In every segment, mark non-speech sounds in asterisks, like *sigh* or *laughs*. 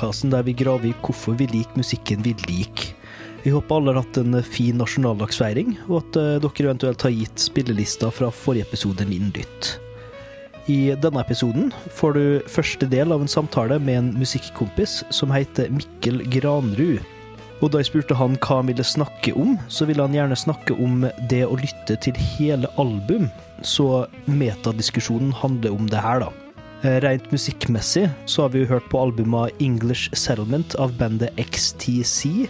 podkasten der vi graver i hvorfor vi liker musikken vi liker. Vi håper alle har hatt en fin nasjonaldagsfeiring, og at eh, dere eventuelt har gitt spillelista fra forrige episode min lytt. I denne episoden får du første del av en samtale med en musikkompis som heter Mikkel Granrud. Og da jeg spurte han hva han ville snakke om, så ville han gjerne snakke om det å lytte til hele album. Så metadiskusjonen handler om det her, da. Eh, Rent musikkmessig så har vi jo hørt på albumet English Settlement av bandet XTC,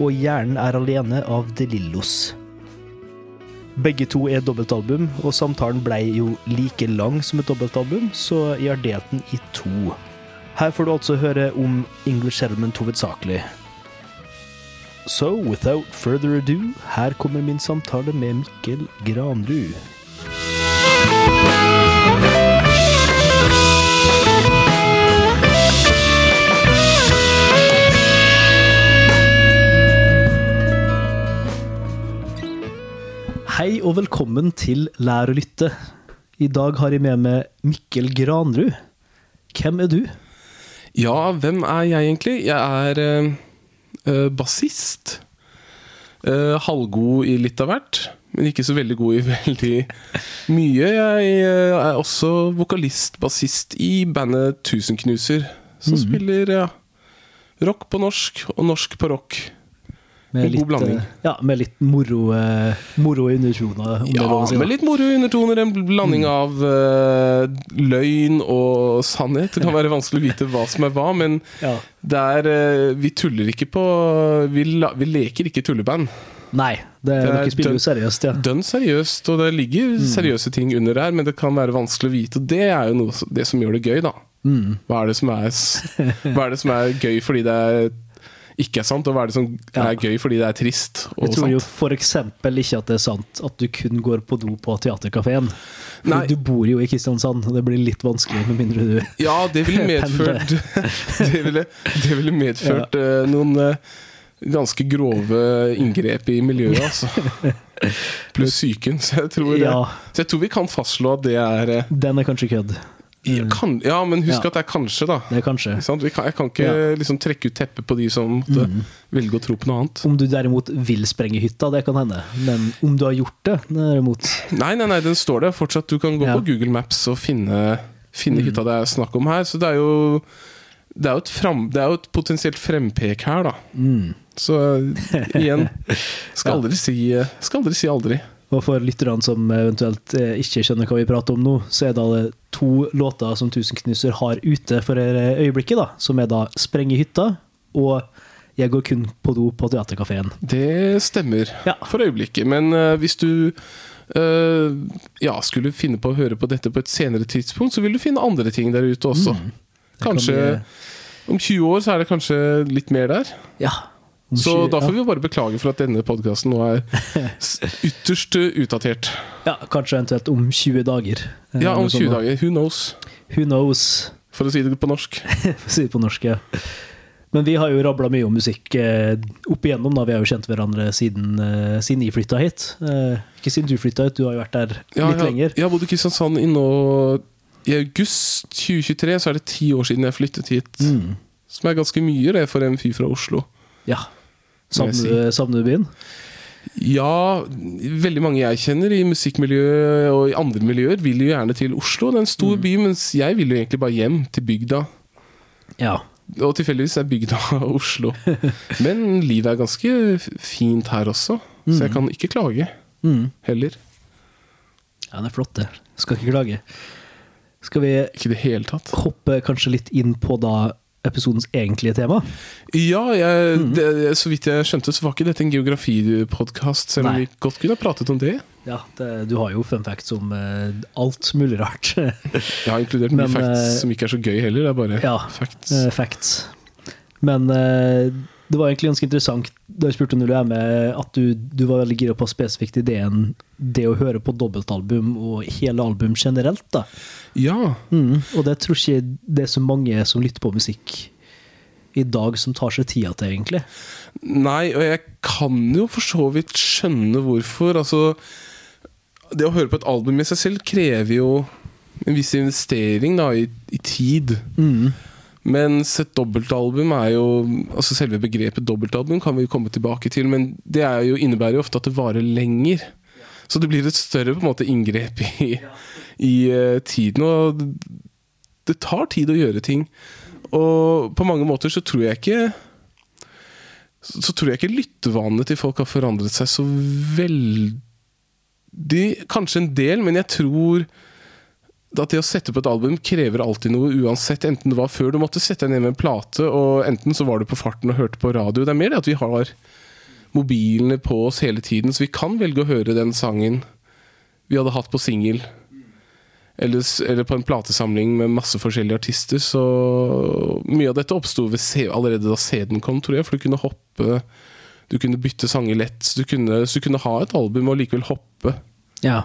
og Hjernen er alene av De Lillos. Begge to er dobbeltalbum, og samtalen ble jo like lang som et dobbeltalbum, så jeg har delt den i to. Her får du altså høre om English Settlement hovedsakelig. So, without further ado, her kommer min samtale med Mikkel Granrud. Hei og velkommen til Lær å lytte. I dag har jeg med meg Mikkel Granrud. Hvem er du? Ja, hvem er jeg egentlig? Jeg er uh, bassist. Uh, halvgod i litt av hvert, men ikke så veldig god i *laughs* veldig mye. Jeg er også vokalist, bassist i bandet Tusenknuser, som mm. spiller ja, rock på norsk og norsk på rock. En god blanding. eh, ja, med litt moro, eh, moro undertoner, er Ja, si. med litt moro undertoner. En blanding Mm. av uh, løgn og sannhet. Det kan være vanskelig å vite hva som er hva, men *laughs* Ja. det er uh, Vi tuller ikke på Vi, la, vi leker ikke tulleband. Nei, det Det er spiller dønn- seriøst, ja. Dønn seriøst, og det ligger Mm. seriøse ting under her, men det kan være vanskelig å vite, og det er jo noe, det som gjør det gøy, da. Mm. Hva er det som er, hva er, det som er gøy fordi det er, ikke er sant, og hva er det som Ja. er gøy fordi det er trist og Jeg tror jo sant? for eksempel ikke at det er sant at du kun går på do på Theatercaféen. Du bor jo i Kristiansand, og det blir litt vanskelig med mindre du Ja, det ville *laughs* medført *laughs* Det ville, det ville medført eh, noen eh, ganske grove inngrep i miljøet, *laughs* altså. Pluss psyken. Så jeg tror, det, Ja, så jeg tror vi kan fastslå at det er eh, den er kanskje kødd. Kan, Ja, men husk Ja. at det er kanskje, da. Det er kanskje. Kan, jeg kan ikke Ja. liksom trekke ut teppet på de som måtte Mm. velge å tro på noe annet. Om du derimot vil sprenge hytta, det kan hende. Men om du har gjort det, derimot Nei, nei, nei, den står der fortsatt. Du kan gå Ja. på Google Maps og finne, finne Mm. hytta det er snakk om her. Så det er jo det er jo et, frem, det er jo et potensielt frempek her, da. mm. Så igjen *laughs* Skal aldri si, skal aldri, si aldri. Og for lytterne som eventuelt eh, ikke skjønner hva vi prater om nå, så er det to låter som Tusenknuser har ute for øyeblikket, da, som er da i hytta' og 'Jeg går kun på do på teaterkafeen'. Det stemmer Ja. for øyeblikket. Men eh, hvis du eh, ja, skulle finne på å høre på dette på et senere tidspunkt, så vil du finne andre ting der ute også. Mm. Kanskje kan Kanskje om 20 år så er det kanskje litt mer der. Ja. Så da får vi bare beklage for at denne podkasten nå er *laughs* ytterst utdatert. ja, Kanskje eventuelt om 20 dager. eh, Ja, om sånn 20 dager. Who knows? Who knows, For å si det på norsk. *laughs* for å si det på norsk. Ja. Men vi har jo rabla mye om musikk eh, opp igjennom. da Vi har jo kjent hverandre siden, eh, siden jeg flytta hit. Ikke siden du flytta hit, du har jo vært der Ja, litt jeg, lenger. jeg har bodd i Kristiansand i nå I august 2023 så er det ti år siden jeg flyttet hit. Mm. Som er ganske mye det for en fyr fra Oslo. Ja. Savner savner du byen? Ja, veldig mange jeg kjenner i musikkmiljøet og i andre miljøer, vil jo gjerne til Oslo. Det er en stor Mm. by, mens jeg vil jo egentlig bare hjem til bygda. Ja. Og tilfeldigvis er bygda *laughs* Oslo. Men livet er ganske fint her også, så jeg kan ikke klage Mm. heller. Ja, det er flott, det. Skal ikke klage. Skal vi Ikke det hele tatt. hoppe kanskje litt inn på da episodens egentlige tema? Ja, jeg, mm. det, så vidt jeg skjønte, så var ikke dette en geografipodkast, selv om vi godt kunne ha pratet om det. Ja, det, du har jo fun facts om uh, alt mulig rart. *laughs* Jeg har inkludert Men, mye facts eh, som ikke er så gøy heller. Det er bare ja, facts. Uh, facts. Men eh, det var egentlig ganske interessant da jeg spurte når du er med, at du, du var veldig gira på spesifikt ideen det å høre på dobbeltalbum og hele album generelt. da. Ja, Mm, og det tror ikke det er så mange som lytter på musikk i dag som tar seg tida til, egentlig. Nei, og jeg kan jo for så vidt skjønne hvorfor. Altså, det å høre på et album i seg selv krever jo en viss investering da, i, i tid. Mm. Mens et dobbeltalbum er jo Altså Selve begrepet dobbeltalbum kan vi jo komme tilbake til, men det jo, innebærer jo ofte at det varer lenger. Så det blir et større på en måte inngrep i, i eh, tiden. Og det tar tid å gjøre ting. Og på mange måter så tror jeg ikke Så tror jeg ikke lyttevanene til folk har forandret seg så veldig Kanskje en del, men jeg tror at det å sette på et album krever alltid noe, uansett. Enten det var før du måtte sette deg ned med en plate, og enten så var du på farten og hørte på radio. Det er mer det at vi har mobilene på oss hele tiden, så vi kan velge å høre den sangen vi hadde hatt på singel. Eller, eller, på en platesamling med masse forskjellige artister. Så mye av dette oppsto allerede da CD-en kom, tror jeg. For du kunne hoppe Du kunne bytte sanger lett. Så du kunne, så du kunne ha et album og likevel hoppe ja.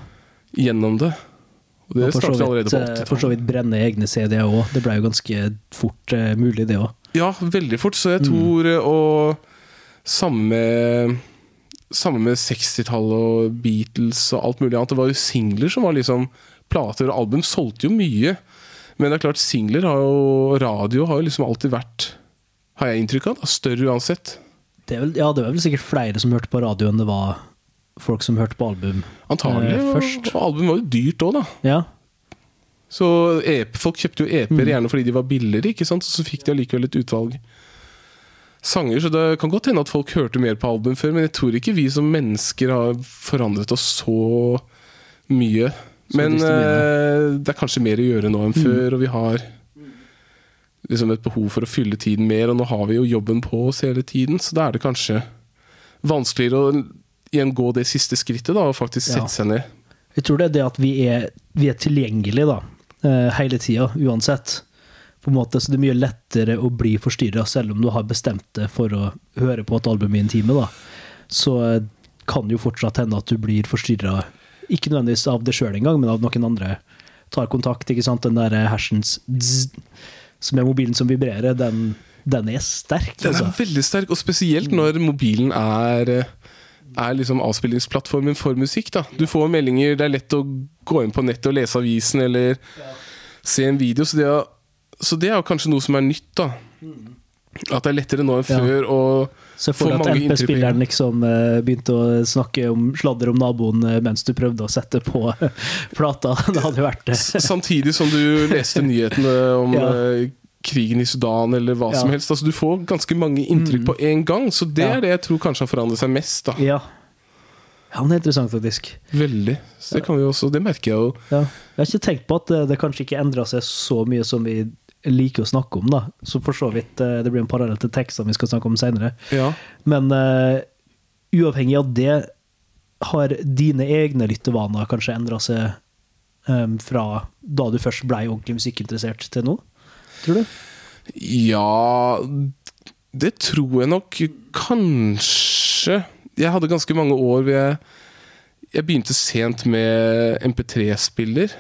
gjennom det. Og det Og startet allerede på eh, 80-tallet. for så vidt brenne egne CD-er òg. Det ble jo ganske fort uh, mulig, det òg. Ja, veldig fort. Så jeg tror mm. Og samme Samme med 60-tallet og Beatles og alt mulig annet. Det var jo singler som var liksom Plater og album solgte jo mye. Men det er klart, singler har jo radio har jo liksom alltid vært Har jeg inntrykk av. da, Større uansett. Det vel, ja, det var vel sikkert flere som hørte på radio enn det var folk som hørte på album. Antagelig. Eh, først. Og album var jo dyrt òg, da. Ja, Så EP, folk kjøpte jo EP-er gjerne fordi de var billigere, ikke sant? så fikk de allikevel et utvalg sanger. Så det kan godt hende at folk hørte mer på album før, men jeg tror ikke vi som mennesker har forandret oss så mye. Men eh, det er kanskje mer å gjøre nå enn før, og vi har liksom et behov for å fylle tiden mer, og nå har vi jo jobben på oss hele tiden, så da er det kanskje vanskeligere å igjen gå det siste skrittet, da, og faktisk Ja. sette seg ned. Jeg tror det er det at vi er, vi er tilgjengelige da, eh, hele tida, uansett. På en måte, så det er mye lettere å bli forstyrra, selv om du har bestemt deg for å høre på et album i en time. da. Så eh, kan jo fortsatt hende at du blir forstyrra, ikke nødvendigvis av det sjøl engang, men av noen andre. Tar kontakt, ikke sant. Den der hersens dzz, som er mobilen som vibrerer, den, den er sterk, Den er altså. veldig sterk, og spesielt når mobilen er er liksom avspillingsplattformen for musikk. da Du får meldinger, det er lett å gå inn på nettet og lese avisen eller se en video. Så det, er, så det er jo kanskje noe som er nytt. da At det er lettere nå enn Ja. før. å at mange inntrykk en MP-spilleren liksom eh, begynte å snakke om sladder om naboen eh, mens du prøvde å sette på *laughs* plata. *laughs* Det hadde jo vært det. samtidig som du leste nyhetene om *laughs* Ja. Eh, krigen i Sudan eller hva som helst. Altså Du får ganske mange inntrykk på en gang, så det Ja. er det jeg tror kanskje har forandret seg mest. da Ja. ja, men det er interessant, faktisk. Veldig. Så det kan vi også, det merker jeg jo. Ja. Jeg har ikke tenkt på at det, det kanskje ikke endra seg så mye som vi liker å snakke om, da. Så for så vidt, eh, det blir en parallell til tekstene vi skal snakke om seinere. Ja. Men uh, uavhengig av det, har dine egne lyttevaner kanskje endra seg eh, fra da du først blei ordentlig musikkinteressert, til nå? Tror du? Ja Det tror jeg nok kanskje Jeg hadde ganske mange år hvor jeg Jeg begynte sent med MP3-spiller.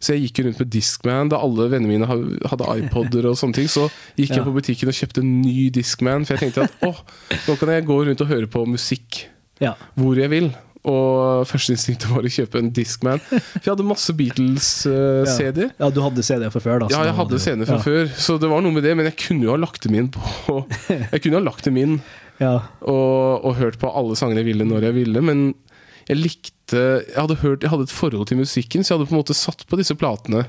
Så jeg gikk rundt med Discman da alle vennene mine hadde iPoder og sånne ting. Så gikk Ja. jeg på butikken og kjøpte en ny Discman, for jeg tenkte at åh, nå kan jeg gå rundt og høre på musikk Ja. hvor jeg vil. Og førsteinstinktet var å kjøpe en Discman. For jeg hadde masse Beatles-CD-er. Ja, du hadde CD fra før, da. Ja, jeg hadde CD fra ja. før, så det var noe med det. Men jeg kunne jo ha lagt dem inn på *laughs* Jeg kunne ha lagt dem inn Ja. og, og hørt på alle sangene jeg ville når jeg ville, men jeg likte Jeg hadde, hørt, jeg hadde et forhold til musikken, så jeg hadde på en måte satt på disse platene.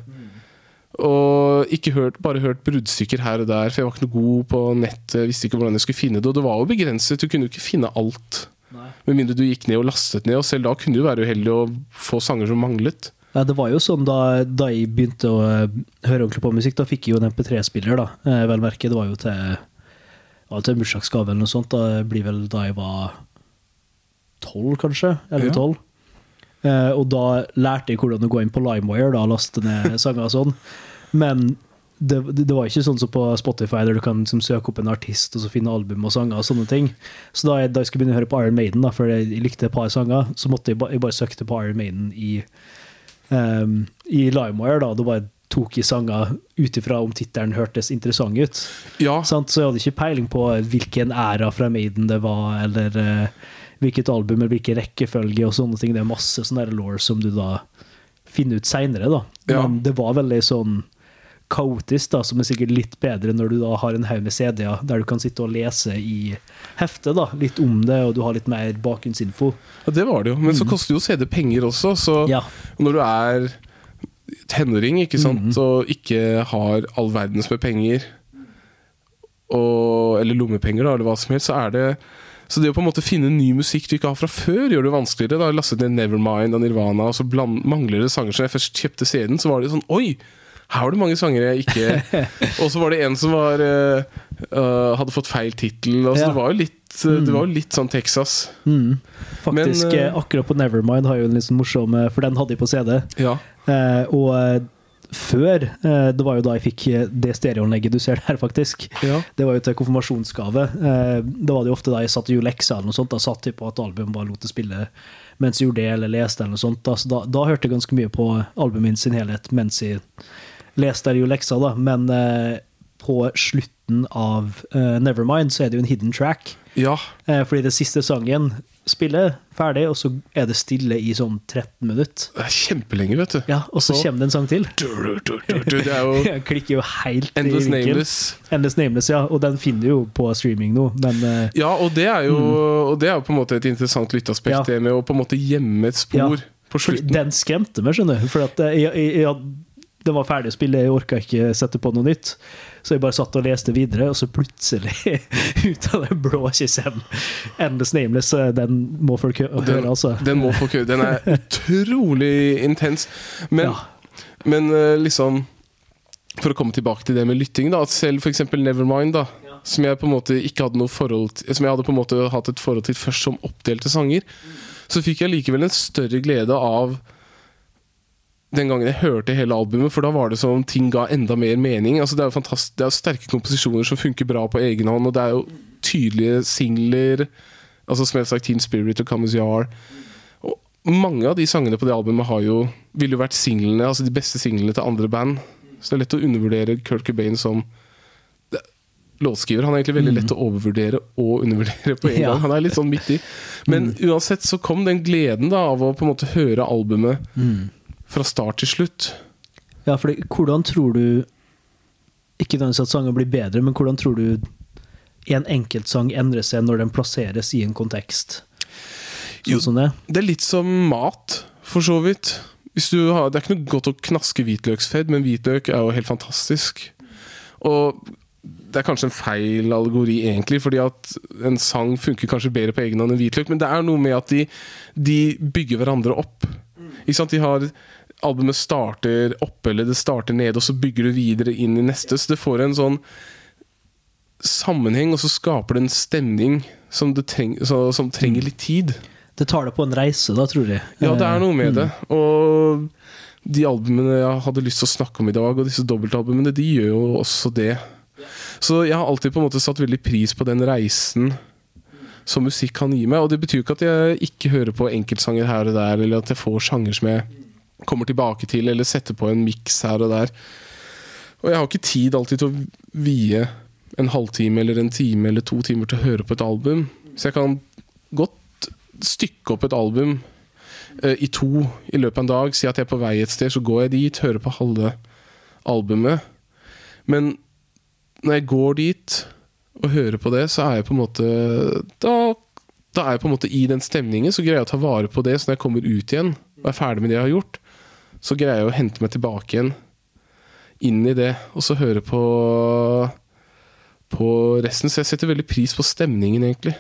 Og ikke hørt, bare hørt bruddstykker her og der, for jeg var ikke noe god på nettet. Visste ikke hvordan jeg skulle finne det, og det var jo begrenset. Du kunne jo ikke finne alt. Med mindre du gikk ned og lastet ned, og selv da kunne du være uheldig og få sanger som manglet. Ja, det var jo sånn da, da jeg begynte å eh, høre ordentlig på musikk, da fikk jeg jo en MP3-spiller, da. Eh, vel merke, det var jo til, var til en bursdagsgave eller noe sånt. Da blir vel da jeg var tolv, kanskje? Ja. Elleve-tolv. Eh, og da lærte jeg hvordan å gå inn på LimeWire da, og laste ned sanger og sånn. Men det, det var ikke sånn som på Spotify, der du kan liksom søke opp en artist og så finne album og sanger og sånne ting. Så da jeg, da jeg skulle begynne å høre på Iron Maiden, da, for jeg likte et par sanger, så måtte jeg, ba, jeg bare søkte på Iron Maiden i um, i LimeWire, da, Det bare tok jeg sanger ut ifra om tittelen hørtes interessant ut. Ja, Sant? Så jeg hadde ikke peiling på hvilken æra fra Maiden det var, eller uh, hvilket album, eller hvilken rekkefølge og sånne ting. Det er masse sånne law som du da finner ut seinere, da. Ja. Men det var veldig sånn kaotisk, da, som er sikkert litt bedre når du da har en haug med CD-er der du kan sitte og lese i heftet, da, litt om det, og du har litt mer bakgrunnsinfo. Ja, det var det jo. Men så koster jo CD penger også, så Mm. Ja. når du er tenåring ikke sant, mm. og ikke har all verdens med penger, og, eller lommepenger, da, eller hva som helst, så er det så det å på en måte finne ny musikk du ikke har fra før, gjør det vanskeligere. Da jeg lastet ned Nevermind av Nirvana, og så bland, mangler det sanger. Så jeg først kjøpte CD-en, så var det sånn Oi! Her var det mange sanger jeg ikke *laughs* Og så var det en som var eh, eh, hadde fått feil tittel. Altså, Ja. Det var jo litt, mm. det var jo litt sånn Texas. Mm. Faktisk, Men, eh, eh, akkurat på Nevermind har jo en litt sånn morsom eh, For den hadde jeg på CD. Ja. Uh, og eh, før eh, Det var jo da jeg fikk eh, det stereoanlegget du ser der, faktisk. ja. Det var jo til konfirmasjonsgave. Eh, da var det jo ofte da jeg satt og gjorde lekser eller noe sånt. Da satt jeg på et album bare lot det spille mens jeg gjorde det, eller leste eller noe sånt. Da, så da, da hørte jeg ganske mye på albumet min sin helhet mens jeg leste jeg jo leksa, da. Men eh, på slutten av eh, Nevermind så er det jo en hidden track. ja. Eh, fordi det siste sangen spiller ferdig, og så er det stille i sånn 13 minutter. Det er kjempelenge, vet du. Ja, og så Så- kommer det en sang til. Du, du, du, Det er jo *laughs* Jeg klikker jo helt Endless i vinkel. Nameless. Endless Nameless, ja. Og den finner du jo på streaming nå, men eh, Ja, og det er jo og det er jo på en måte et interessant lytteaspekt, Ja. det med å på en måte gjemme et spor Ja. den skremte meg, skjønner du. For at jeg, jeg, jeg, den var ferdig å spille, jeg orka ikke sette på noe nytt. Så jeg bare satt og leste videre, og så plutselig, *laughs* ut av det blå, kommer Endless Nameless. Den må folk hø den, høre, altså. den må folk høre. Den er *laughs* utrolig intens. Men, Ja. men eh, liksom For å komme tilbake til det med lytting, da. At selv f.eks. Nevermind, da. Som jeg på en måte ikke hadde noe forhold til Som jeg hadde på en måte hatt et forhold til først som oppdelte sanger. Så fikk jeg likevel en større glede av den gangen jeg hørte hele albumet, for da var det som om ting ga enda mer mening. Altså Det er jo fantastisk, det er sterke komposisjoner som funker bra på egen hånd, og det er jo tydelige singler. Altså som jeg har sagt, Teen Spirit og Come As You Are. Og mange av de sangene på det albumet har jo ville jo vært singlene, altså de beste singlene til andre band. Så det er lett å undervurdere Kurt Cobain som låtskriver. Han er egentlig veldig lett å overvurdere og undervurdere på en Ja. gang. Han er litt sånn midt i. Men uansett så kom den gleden da av å på en måte høre albumet fra start til slutt. Ja, for hvordan tror du Ikke nødvendigvis at sanger blir bedre, men hvordan tror du en enkeltsang endrer seg når den plasseres i en kontekst? Jo. Sånn som det? Det er litt som mat, for så vidt. Hvis du har, det er ikke noe godt å knaske hvitløksfedd, men hvitløk er jo helt fantastisk. Og det er kanskje en feil allegori, egentlig, fordi at en sang funker kanskje bedre på egen hånd enn hvitløk, men det er noe med at de, de bygger hverandre opp. Ikke sant? De har Albumet starter oppe, eller det starter nede, og så bygger du videre inn i neste. Så det får en sånn sammenheng, og så skaper det en stemning som, det treng, så, som trenger litt tid. Det tar det på en reise, da, tror jeg. Ja, det er noe med med det. Og de albumene jeg hadde lyst til å snakke om i dag, og disse dobbeltalbumene, de gjør jo også det. Så jeg har alltid på en måte satt veldig pris på den reisen som musikk kan gi meg. Og det betyr ikke at jeg ikke hører på enkeltsanger her og der, eller at jeg får sjanger som jeg kommer tilbake til, eller setter på en miks her og der. Og jeg har ikke tid alltid til å vie en halvtime eller en time eller to timer til å høre på et album. Så jeg kan godt stykke opp et album uh, i to i løpet av en dag. Si at jeg er på vei et sted, så går jeg dit, hører på halve albumet. Men når jeg går dit og hører på det, så er jeg på en måte Da, da er jeg på en måte i den stemningen, så greier jeg å ta vare på det. Så når jeg kommer ut igjen og er ferdig med det jeg har gjort, så greier jeg å hente meg tilbake igjen inn i det, og så høre på på resten. Så jeg setter veldig pris på stemningen, egentlig.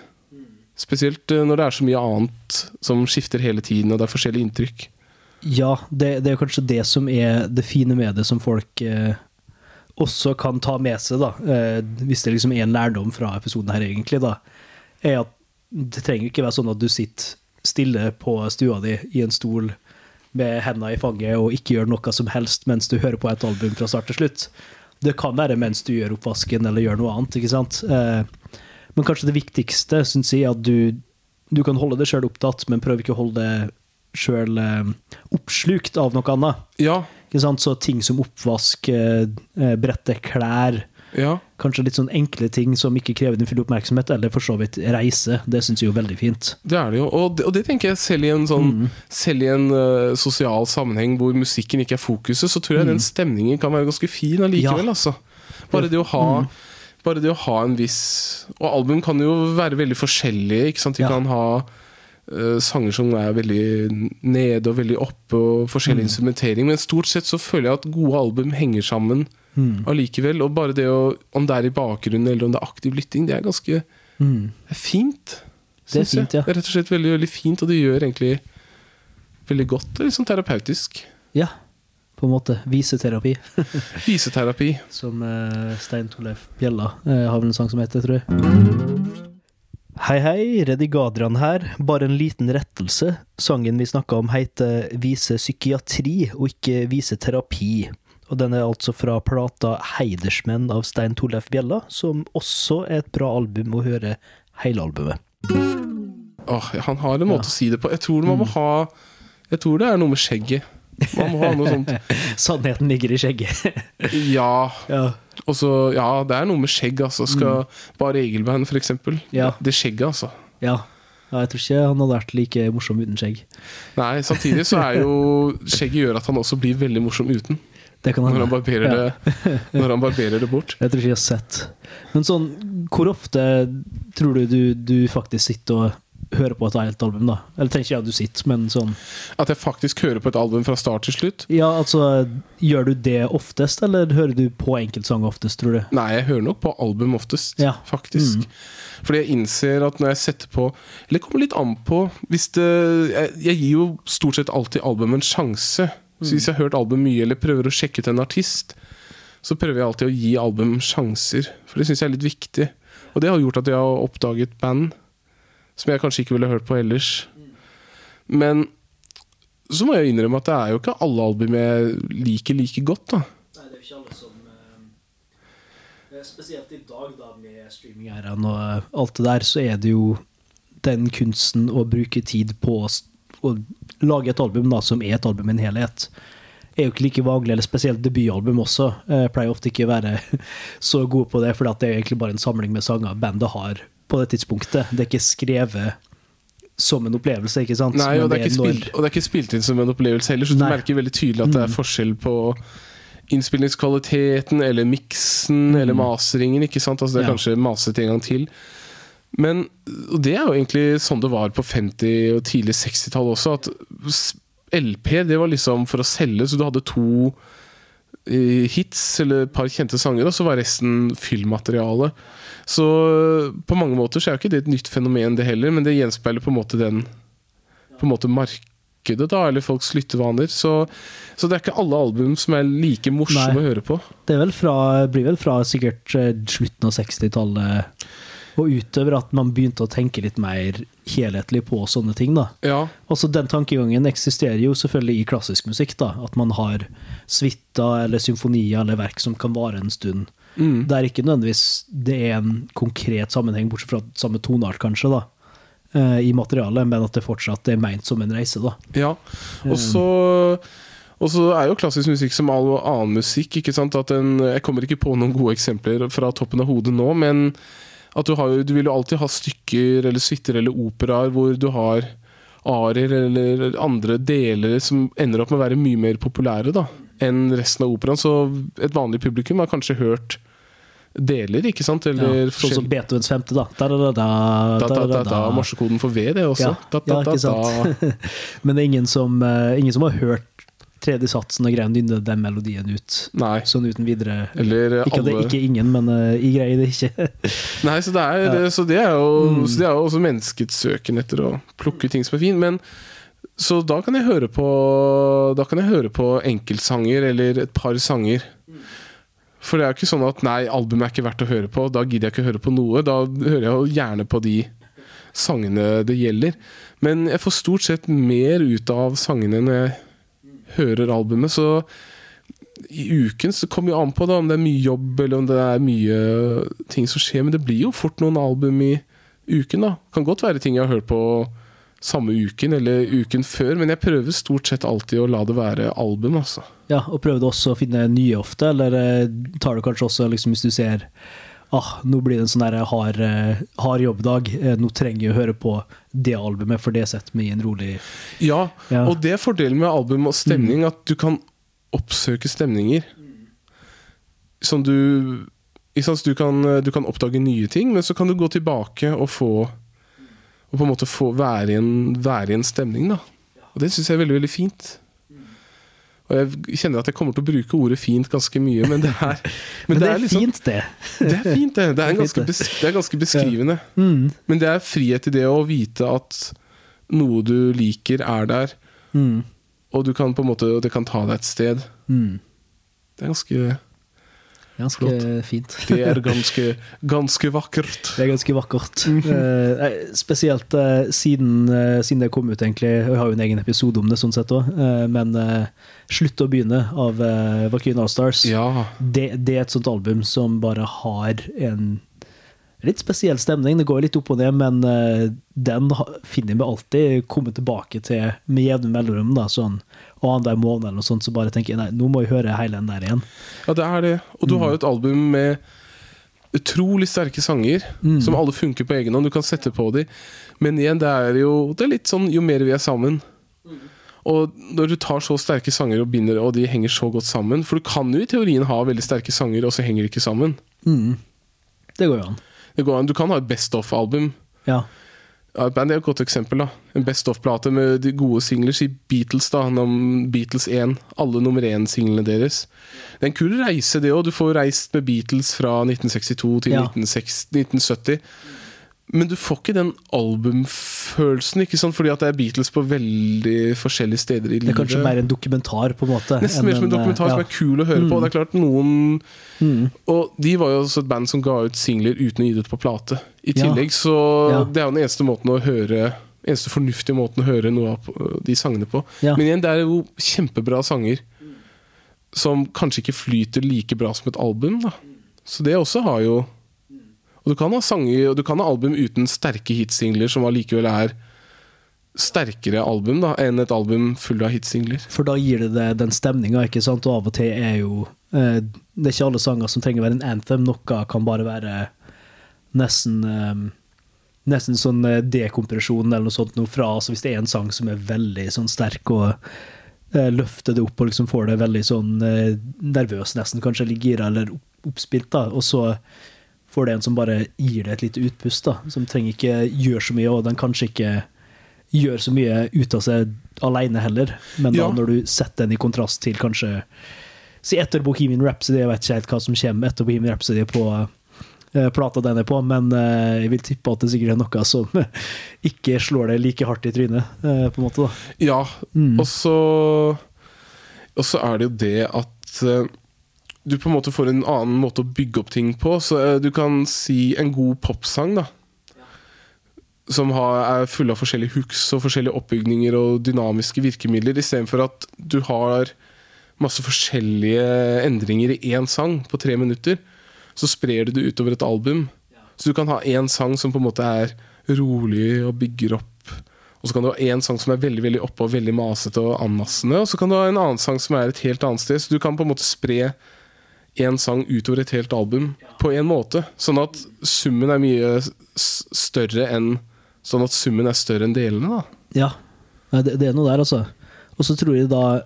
Spesielt eh, når det er så mye annet som skifter hele tiden, og det er forskjellige inntrykk. Ja, det, det er kanskje det som er det fine med det, som folk eh, også kan ta med seg, da. Eh, hvis det liksom er en lærdom fra episoden her, egentlig, da. Er at det trenger ikke være sånn at du sitter stille på stua di i en stol med hendene i fanget og ikke gjør noe som helst mens du hører på et album fra start til slutt. Det kan være mens du gjør oppvasken eller gjør noe annet, ikke sant. Eh, men kanskje det viktigste, syns jeg, er at du, du kan holde deg sjøl opptatt, men prøv ikke å holde deg sjøl eh, oppslukt av noe annet. Ja? Så ting som oppvask, eh, brette klær, Ja. Kanskje litt sånn enkle ting som ikke krever din fulle oppmerksomhet, eller for så vidt reise. Det syns jeg jo er veldig fint. Det er det jo, og det, og det tenker jeg selv i en sånn Selv i en uh, sosial sammenheng hvor musikken ikke er fokuset, så tror jeg den stemningen kan være ganske fin allikevel, Ja. altså. Bare det å ha Bare det å ha en viss Og album kan jo være veldig forskjellige, ikke sant? De Ja. kan ha uh, sanger som er veldig nede og veldig oppe, og forskjellig instrumentering, men stort sett så føler jeg at gode album henger sammen allikevel. Og bare det å Om det er i bakgrunnen eller om det er aktiv lytting, det er ganske Mm. det er fint. Det er fint, ja. Det er rett og slett veldig, veldig fint, og det gjør egentlig veldig godt. Det er litt sånn terapeutisk. Ja, på en måte. Viseterapi. *laughs* Viseterapi. Som uh, Stein Torleif Bjella uh, har vel en sang som heter, tror jeg. Hei, hei, Reddy Gadrian her. Bare en liten rettelse. Sangen vi snakka om, heter Vise psykiatri, og ikke Vise terapi. Og den er altså fra plata Heidersmenn av Stein Torleif Bjella, som også er et bra album å høre hele albumet. Åh, han har en måte Ja. å si det på. Jeg tror man må ha Jeg tror det er noe med skjegget. Man må ha noe sånt *laughs* Sannheten ligger i skjegget. *laughs* Ja. ja. Og så, ja, det er noe med skjegg, altså. Skal Bare Egelband, for eksempel. Ja. Det skjegget, altså. ja. Ja, jeg tror ikke han hadde vært like morsom uten skjegg. Nei, samtidig så er jo *laughs* Skjegget gjør at han også blir veldig morsom uten. Det kan Når han barberer, det, når han barberer det bort. Jeg tror ikke jeg har sett. Men sånn, hvor ofte tror du du, du faktisk sitter og hører på et helt album, da? Eller trenger ikke jeg at du sitter, men sånn At jeg faktisk hører på et album fra start til slutt. Ja, altså, gjør du det oftest, eller hører du på enkeltsanger oftest, tror du? Nei, jeg hører nok på album oftest, Ja. faktisk. Mm. Fordi jeg innser at når jeg setter på Eller det kommer litt an på hvis det, jeg, jeg gir jo stort sett alltid albumet en sjanse. Så hvis jeg har hørt album mye, eller prøver å sjekke ut en artist, så prøver jeg alltid å gi album sjanser. For det syns jeg er litt viktig. Og det har gjort at jeg har oppdaget band som jeg kanskje ikke ville hørt på ellers. Men så må jeg innrømme at det er jo ikke alle album jeg liker like godt, da. Nei, det er jo ikke alle som Spesielt i dag, da, med streaming-æraen og eh, alt det der, så er det jo den kunsten å bruke tid på å, lage et album da, som er et album i en helhet. Er jo ikke like vanlig, eller spesielt debutalbum også. Jeg pleier ofte ikke å være *laughs* så god på det, for det er egentlig bare en samling med sanger bandet har på det tidspunktet. Det er ikke skrevet som en opplevelse, ikke sant? Nei, og Men det, er ikke spilt, og det er ikke spilt inn som en opplevelse heller, så du Nei. merker veldig tydelig at det er forskjell på innspillingskvaliteten, eller miksen, eller maseringen. ikke sant? Altså Det er Ja. kanskje maset en gang til. Men og det er jo egentlig sånn det var på 50- og tidlig 60-tall også. At LP det var liksom for å selge, så du hadde to eh, hits eller et par kjente sanger, og så var resten fyllmateriale. Så på mange måter så er jo ikke det et nytt fenomen, det heller, men det gjenspeiler på en måte den på en måte markedet, da, eller folks lyttevaner. Så, så det er ikke alle album som er like morsomme Nei. å høre på. Det er vel fra, blir vel fra sikkert eh, slutten av 60-tallet og utover at man begynte å tenke litt mer helhetlig på sånne ting. da. Ja, Altså Den tankegangen eksisterer jo selvfølgelig i klassisk musikk. da, At man har suiter eller symfonier eller verk som kan vare en stund. mm. er ikke nødvendigvis det er en konkret sammenheng, bortsett fra samme toneart, kanskje, da, eh, i materialet, men at det fortsatt er meint som en reise. da. ja. Så og så er jo klassisk musikk som all annen musikk. ikke sant? At en, jeg kommer ikke på noen gode eksempler fra toppen av hodet nå, men at du, har, du vil jo alltid ha stykker eller suiter eller operaer hvor du har arier eller andre deler som ender opp med å være mye mer populære da, enn resten av operaen. Så et vanlig publikum har kanskje hørt deler, ikke sant? Eller, ja, sånn som Beethovens femte, da. Da, da, da, da, da, da, da, Morsekoden for V, det også. Ja, ja ikke sant. *laughs* Men det er ingen som, eh, ingen som har hørt tredje satsen og greier å nynne den melodien ut Nei. sånn uten videre. Eller Ikke alle ikke ingen, men uh, jeg greier det ikke. *laughs* Nei, så det er, Ja. så det jo, Mm. så det er jo også menneskets søken etter å plukke ting som er fint. Men så da kan jeg høre på Da kan jeg høre på enkeltsanger eller et par sanger. For det er jo ikke sånn at nei, albumet er ikke verdt å høre på. Da gidder jeg ikke høre på noe. Da hører jeg jo gjerne på de sangene det gjelder. Men jeg får stort sett mer ut av sangene når jeg hører albumet. Så i uken så kommer jo an på da, om det er mye jobb eller om det er mye ting som skjer. Men det blir jo fort noen album i uken. da Kan godt være ting jeg har hørt på samme uken eller uken før, men jeg prøver stort sett alltid å la det være album, altså. Ja, og prøver du også å finne nye ofte, eller eh, tar du kanskje også, liksom, hvis du ser ah, nå blir det en sånn hard, eh, hard jobbdag, eh, nå trenger jeg å høre på det albumet, for det setter meg i en rolig Ja, Ja. og det er fordelen med album og stemning, at du kan oppsøke stemninger. Som du ikke sant, du, kan, du kan oppdage nye ting, men så kan du gå tilbake og få Og på en måte få være i en, være i en stemning, da. Og det syns jeg er veldig, veldig fint. Og jeg kjenner at jeg kommer til å bruke ordet fint ganske mye, men det er *laughs* Men, det er, liksom- fint, det. *laughs* Det er fint, det. Det er, Det ganske, det. det er ganske beskrivende. Mm. Men det er frihet i det å vite at noe du liker, er der. Mm. Og du kan på en måte, det kan ta deg et sted. Mm. Det er ganske Ganske Flott. fint. Det er ganske, ganske vakkert. Det er ganske vakkert. Eh, spesielt eh, siden, eh, siden det kom ut, egentlig. Jeg har jo en egen episode om det, sånn sett òg. men eh, 'Slutt å begynne' av uh, Valkyrien Allstars, Ja. det, det er et sånt album som bare har en litt spesiell stemning. Det går litt opp og ned, men eh, den finner vi alltid komme tilbake til med jevne mellomrom. da, sånn Annenhver måned eller noe sånt, så bare tenker jeg nei, nå må jeg høre hele den der igjen. ja, det er det. Og du har jo et album med utrolig sterke sanger, som alle funker på egen hånd. Du kan sette på dem. Men igjen, det er jo det er litt sånn jo mer vi er sammen. Og når du tar så sterke sanger og binder, og de henger så godt sammen For du kan jo i teorien ha veldig sterke sanger, og så henger de ikke sammen. Mm. Det går jo an. Det går an. Du kan ha et Best Off-album. Ja. Ja, et band er et godt eksempel. da En Best Off-plate med de gode singler. Si Beatles, da. Beatles 1. Alle nummer én-singlene deres. Det er en kul reise, det òg. Du får reist med Beatles fra 1962 til Ja. 1960, 1970. Men du får ikke den albumfølelsen, ikke sant? fordi at det er Beatles på veldig forskjellige steder i livet. Det er kanskje mer en dokumentar, på en måte. Nesten mer som en dokumentar ja. som er kul å høre på. Det er klart noen Mm. Og de var jo også et band som ga ut singler uten å gi det ut på plate. I tillegg, så Ja. det er jo den eneste måten å høre Eneste fornuftige måten å høre noe av de sangene på. Ja. Men igjen, det er jo kjempebra sanger. Som kanskje ikke flyter like bra som et album, da. Så det også har jo Og du kan ha sanger Og du kan ha album uten sterke hitsingler, som allikevel er sterkere album da enn et album fullt av hitsingler. For da gir det det den stemninga, ikke sant? Og av og til er jo eh, Det er ikke alle sanger som trenger å være en anthem. Noe kan bare være nesten eh, Nesten sånn eh, dekompresjon eller noe sånt noe fra altså Hvis det er en sang som er veldig sånn sterk og eh, løfter det opp og liksom får det veldig sånn eh, nervøs, nesten kanskje, eller gira eller oppspilt, da, og så får det en som bare gir det et lite utpust, da, som trenger ikke gjøre så mye, og den kanskje ikke gjør så mye ut av seg alene heller, men da Ja. når du setter den i kontrast til kanskje Si etter Bohemian Rhapsody, jeg vet ikke helt hva som kommer etter Bohemian Rhapsody på eh, plata den er på, men eh, jeg vil tippe at det sikkert er noe som *laughs* ikke slår deg like hardt i trynet, eh, på en måte. da. Ja, Mm. og så Og så er det jo det at du på en måte får en annen måte å bygge opp ting på. Så eh, du kan si en god popsang, da. Som er full av forskjellige hooks og forskjellige oppbygninger og dynamiske virkemidler, istedenfor at du har masse forskjellige endringer i én sang på tre minutter. Så sprer du det utover et album. Så du kan ha én sang som på en måte er rolig og bygger opp. Og så kan du ha én sang som er veldig veldig oppe og veldig masete og anmassende. Og så kan du ha en annen sang som er et helt annet sted. Så du kan på en måte spre én sang utover et helt album på en måte. Sånn at summen er mye større enn Sånn at summen er større enn delene, da. Ja, det, det er noe der, altså. Og så tror jeg da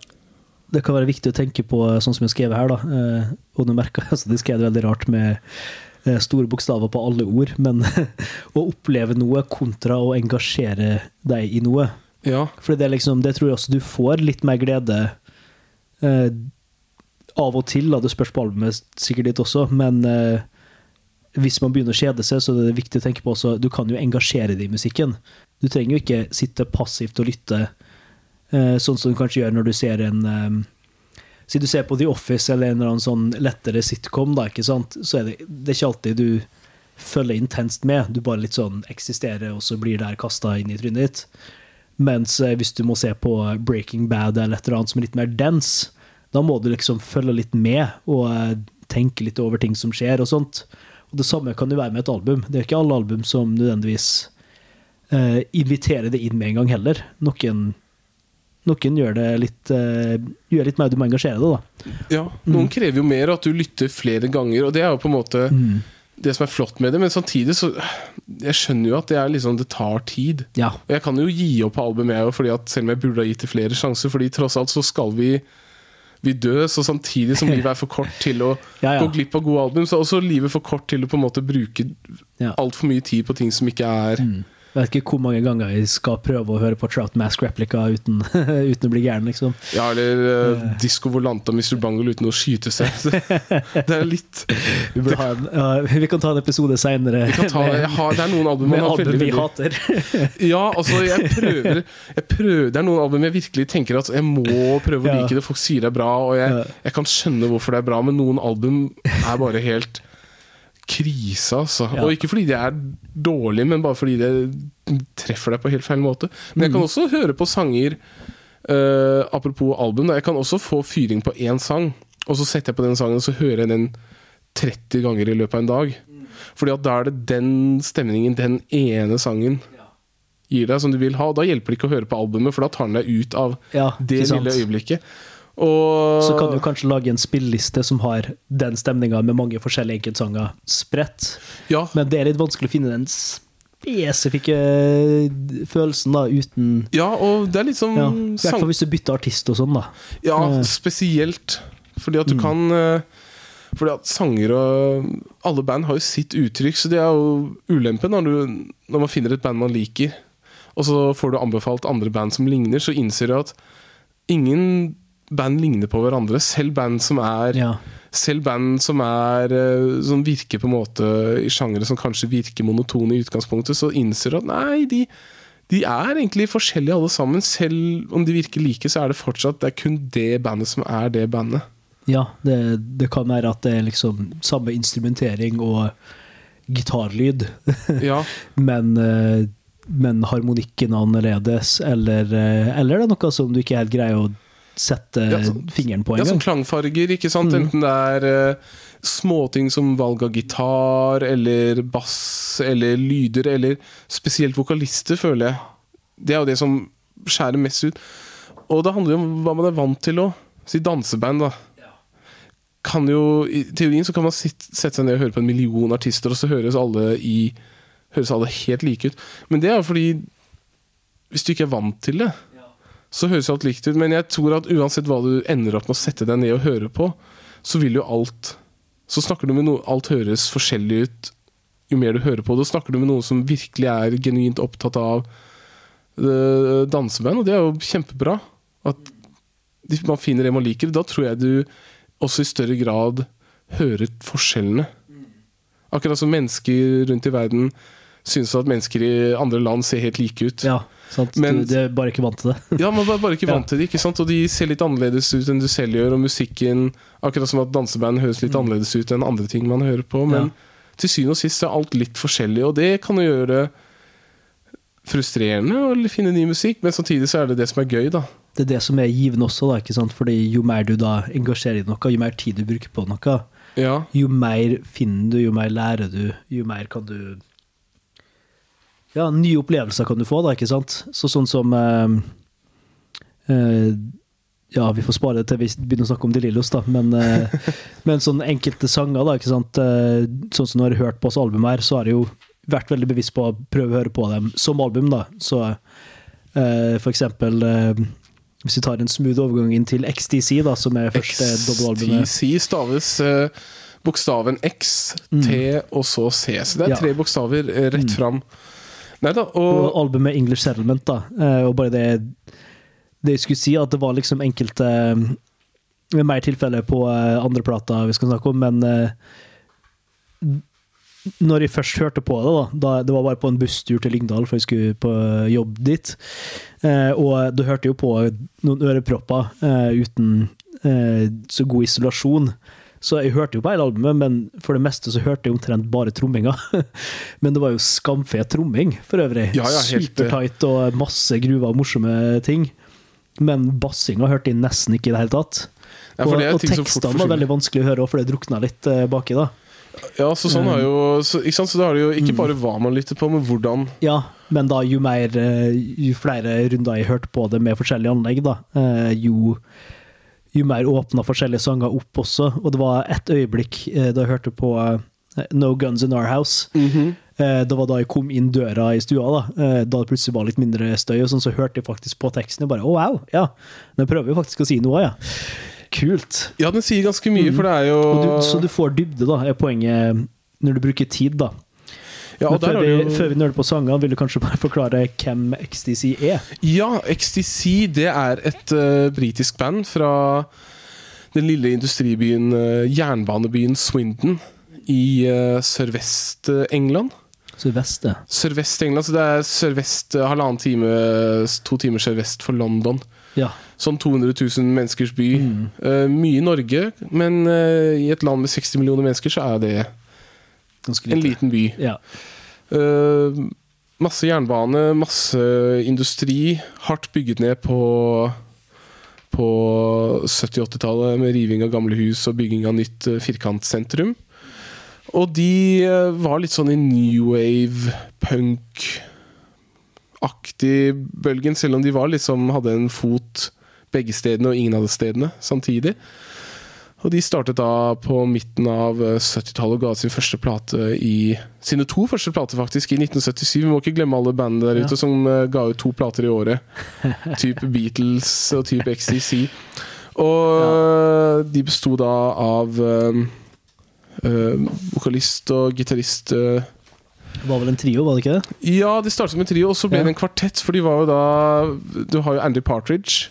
det kan være viktig å tenke på, sånn som jeg har skrevet her, da. Eh, og du merker altså, de skrev det veldig rart med eh, store bokstaver på alle ord, men *laughs* å oppleve noe kontra å engasjere deg i noe. Ja, For det, liksom, det tror jeg også du får litt mer glede eh, av og til. Da. Det spørs på albumet sikkert litt også, men eh, hvis man begynner å kjede seg, så er det viktig å tenke på også Du kan jo engasjere deg i musikken. Du trenger jo ikke sitte passivt og lytte, eh, sånn som du kanskje gjør når du ser en eh, Si du ser på The Office eller en eller annen sånn lettere sitcom, da, ikke sant? så er det, det er ikke alltid du følger intenst med. Du bare litt sånn eksisterer, og så blir det her kasta inn i trynet ditt. Mens eh, hvis du må se på Breaking Bad eller et eller annet som er litt mer dense, da må du liksom følge litt med og eh, tenke litt over ting som skjer og sånt. Og det samme kan jo være med et album. Det er ikke alle album som nødvendigvis uh, inviterer det inn med en gang heller. Noen, noen gjør det litt uh, Gjør litt mer du må engasjere deg, da. Ja, Noen krever jo mer, at du lytter flere ganger. Og det er jo på en måte Mm. det som er flott med det. Men samtidig så Jeg skjønner jo at det liksom Det tar tid. Ja. Og jeg kan jo gi opp på albumet, jeg òg, selv om jeg burde ha gitt det flere sjanser. Fordi tross alt så skal vi vi dø, så samtidig som livet er for kort til å *laughs* Ja, ja. gå glipp av gode album, så er også livet for kort til å på en måte bruke Ja. altfor mye tid på ting som ikke er Jeg vet ikke hvor mange ganger jeg skal prøve å høre på Trout Mask Replica uten, *laughs* uten å bli gæren, liksom. Ja, eller uh, Disco Volanta Mr. Bungle uten å skyte seg. *laughs* det er litt Vi, en, ja, vi kan ta en episode seinere jeg Det er noen album med album veldig, vi hater. *laughs* Ja, altså, jeg prøver, jeg prøver Det er noen album jeg virkelig tenker at jeg må prøve å like det. Folk sier det er bra, og jeg, jeg kan skjønne hvorfor det er bra, men noen album er bare helt krise, altså. Ja. Og ikke fordi de er dårlige, men bare fordi det treffer deg på helt feil måte. Men jeg Mm. kan også høre på sanger uh, Apropos album, jeg kan også få fyring på én sang, og så setter jeg på den sangen, og så hører jeg den 30 ganger i løpet av en dag. Fordi at da er det den stemningen, den ene sangen gir deg som du vil ha. Og da hjelper det ikke å høre på albumet, for da tar den deg ut av Ja, det lille øyeblikket. Og Så kan du kanskje lage en spilleliste som har den stemninga med mange forskjellige enkeltsanger spredt. ja, Men det er litt vanskelig å finne den spesifikke følelsen da, uten ja, og det er litt sånn ja, I hvert fall hvis du bytter artist og sånn, da. Ja, Eh. spesielt. Fordi at du Mm. kan eh, Fordi at sanger og Alle band har jo sitt uttrykk, så det er jo ulempen når, du, når man finner et band man liker, og så får du anbefalt andre band som ligner, så innser du at ingen band ligner på hverandre. Selv band som er Ja. Selv band som er eh, Som virker på en måte i sjangere som kanskje virker monotone i utgangspunktet, så innser du at nei, de, de er egentlig forskjellige alle sammen. Selv om de virker like, så er det fortsatt Det er kun det bandet som er det bandet. Ja, det, det kan være at det er liksom samme instrumentering og gitarlyd, *laughs* Ja, men, eh, men harmonikken er annerledes, eller, eh, eller det er noe som du ikke helt greier å sette Ja, så- fingeren på ja engang. som klangfarger, ikke sant? Mm. Enten det er eh, småting som valg av gitar, eller bass, eller lyder, eller spesielt vokalister, føler jeg. Det er jo det som skjærer mest ut. Og det handler jo om hva man er vant til òg. Si danseband, da. Kan jo, I teorien så kan man sitt, sette seg ned og høre på en million artister, og så høres alle, i, høres alle helt like ut. Men det er jo fordi Hvis du ikke er vant til det, så høres alt likt ut. Men jeg tror at uansett hva du ender opp med å sette deg ned og høre på, så vil jo alt Så snakker du med noe Alt høres forskjellig ut jo mer du hører på det. Snakker du med noen som virkelig er genuint opptatt av uh, danseband, og det er jo kjempebra. At man finner det man liker. Da tror jeg du også i større grad hører forskjellene. Akkurat som mennesker rundt i verden syns at mennesker i andre land ser helt like ut. Ja, sant? Men- du, er bare ikke vant til det. Ja, man er bare ikke *laughs* vant til det, ikke sant? Og de ser litt annerledes ut enn du selv gjør, og musikken Akkurat som at danseband høres litt annerledes ut enn andre ting man hører på. Men Mm. Ja. til syvende og sist er alt litt forskjellig, og det kan jo gjøre det frustrerende å finne ny musikk, men samtidig så er det det som er gøy, da. Det er det som er givende også, da, ikke sant? Fordi jo mer du da engasjerer i noe, jo mer tid du bruker på noe, Ja, jo mer finner du, jo mer lærer du, jo mer kan du Ja, nye opplevelser kan du få, da, ikke sant? Så sånn som eh, eh, Ja, vi får spare det til vi begynner å snakke om De Lillos, da, men, eh, men sånn enkelte sanger, da, ikke sant? Eh, sånn som når jeg har hørt på oss album her, så har jeg jo vært veldig bevisst på å prøve å høre på dem som album, da. Så eh, for eksempel hvis vi tar en smooth overgang inn til XTC, da, som er første dobbeltalbumet. XTC staves bokstaven X, T og så C. Så det er Mm. Ja. Mm. tre bokstaver rett fram. Nei da, Og albumet English Settlement, da. Eh, Og bare det Det jeg skulle si, at det var liksom enkelte eh, Mer tilfeller på eh, andre plater vi skal snakke om, men når jeg først hørte på det, da, da Det var bare på en busstur til Lyngdal, for jeg skulle på jobb dit. Og da hørte jo på noen ørepropper uten så god isolasjon. Så jeg hørte jo på hele albumet, men for det meste så hørte jeg omtrent bare tromminga. *laughs* men det var jo skamfet tromming, for øvrig. Ja, ja, eh. Supertight og masse gruver og morsomme ting. Men bassinga hørte jeg nesten ikke i det hele tatt. Ja, og er og tekstene var veldig vanskelig å høre, for det drukna litt eh, baki. da. Ja, så sånn har jo så, ikke sant? Så det har jo ikke bare hva man lytter på, men hvordan Ja, Men da, jo mer eh, Jo flere runder jeg hørte på det med forskjellige anlegg, da, eh, jo jo mer åpna forskjellige sanger opp også. Og det var et øyeblikk eh, da jeg hørte på eh, No Guns In Our House. Eh, Det var da jeg kom inn døra i stua, da Da det plutselig var litt mindre støy, og sånn, så hørte jeg faktisk på teksten. Og bare, oh, wow, ja, den prøver jo faktisk å si noe, ja. Kult. Ja, den sier ganske mye, for det er jo du, så du får dybde, da, er poenget når du bruker tid, da. Ja, og der før, vi, jo før vi nøler på sangene, vil du kanskje bare forklare hvem XTC er? Ja, XTC det er et uh, britisk band fra den lille industribyen, uh, jernbanebyen Swindon i uh, sørvest-England. Sørvest, det. Sørvest-England, så det er sørvest, eh, halvannen time, to timer sørvest for London. Ja. Sånn 200 000 menneskers by. Eh, mye i Norge, men i et land med 60 millioner mennesker så er det Ganske en liten by. Ja. Uh, masse jernbane, masse industri. Hardt bygget ned på på 70-80-tallet med riving av gamle hus og bygging av nytt eh, firkantsentrum. Og de eh, var litt sånn i new wave, punk-aktig bølgen, selv om de var liksom hadde en fot begge stedene og ingen av de stedene samtidig. Og de startet da på midten av eh, 70-tallet og ga ut sin første plate i Sine to første plater, faktisk, i 1977. Vi må ikke glemme alle bandene der Ja. ute som eh, ga ut to plater i året. *laughs* type Beatles og type XTC. Og ja. de besto da av eh, eh, vokalist og gitarist eh, Det var vel en trio, var det ikke det? ja, de startet med en trio, og så ble Ja. det en kvartett. For de var jo da Du har jo Andy Partridge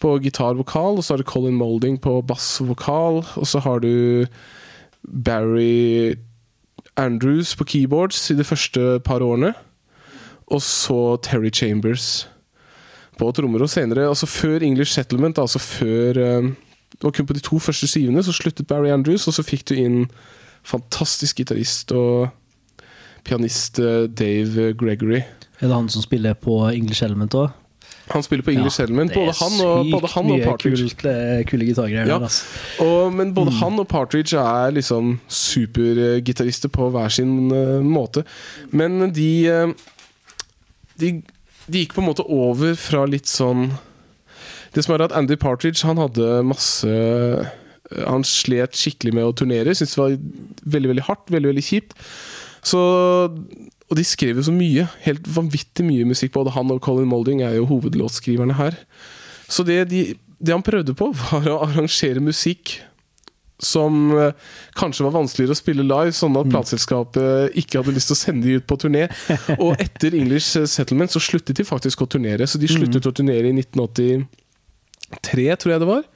på gitar-vokal, og så har du Colin Molding på bass-vokal, og så har du Barry Andrews på keyboards i de første par årene. Og så Terry Chambers på trommer. Og senere, altså før English Settlement, altså før eh, Det var kun på de to første skivene, så sluttet Barry Andrews, og så fikk du inn fantastisk gitarist og pianist eh, Dave Gregory. Er det han som spiller på English Element òg? Han spiller på English Settlement. Både han og, både han og Partridge. Kult, eh, kule gitargreier Ja. Og, men både han og Partridge er liksom supergitarister på hver sin uh, måte. Men de, uh, de De gikk på en måte over fra litt sånn Det som er at Andy Partridge han hadde masse Han slet skikkelig med å turnere. Syntes det var veldig veldig hardt, veldig veldig kjipt. Så, og de skrev jo så mye. Helt vanvittig mye musikk. Både han og Colin Molding er jo hovedlåtskriverne her. Så det, de, det han prøvde på, var å arrangere musikk som eh, kanskje var vanskeligere å spille live, sånn at plateselskapet ikke hadde lyst til å sende de ut på turné. *laughs* Og etter English Settlement så sluttet de faktisk å turnere. Så de sluttet å turnere i 1983, tror jeg det var.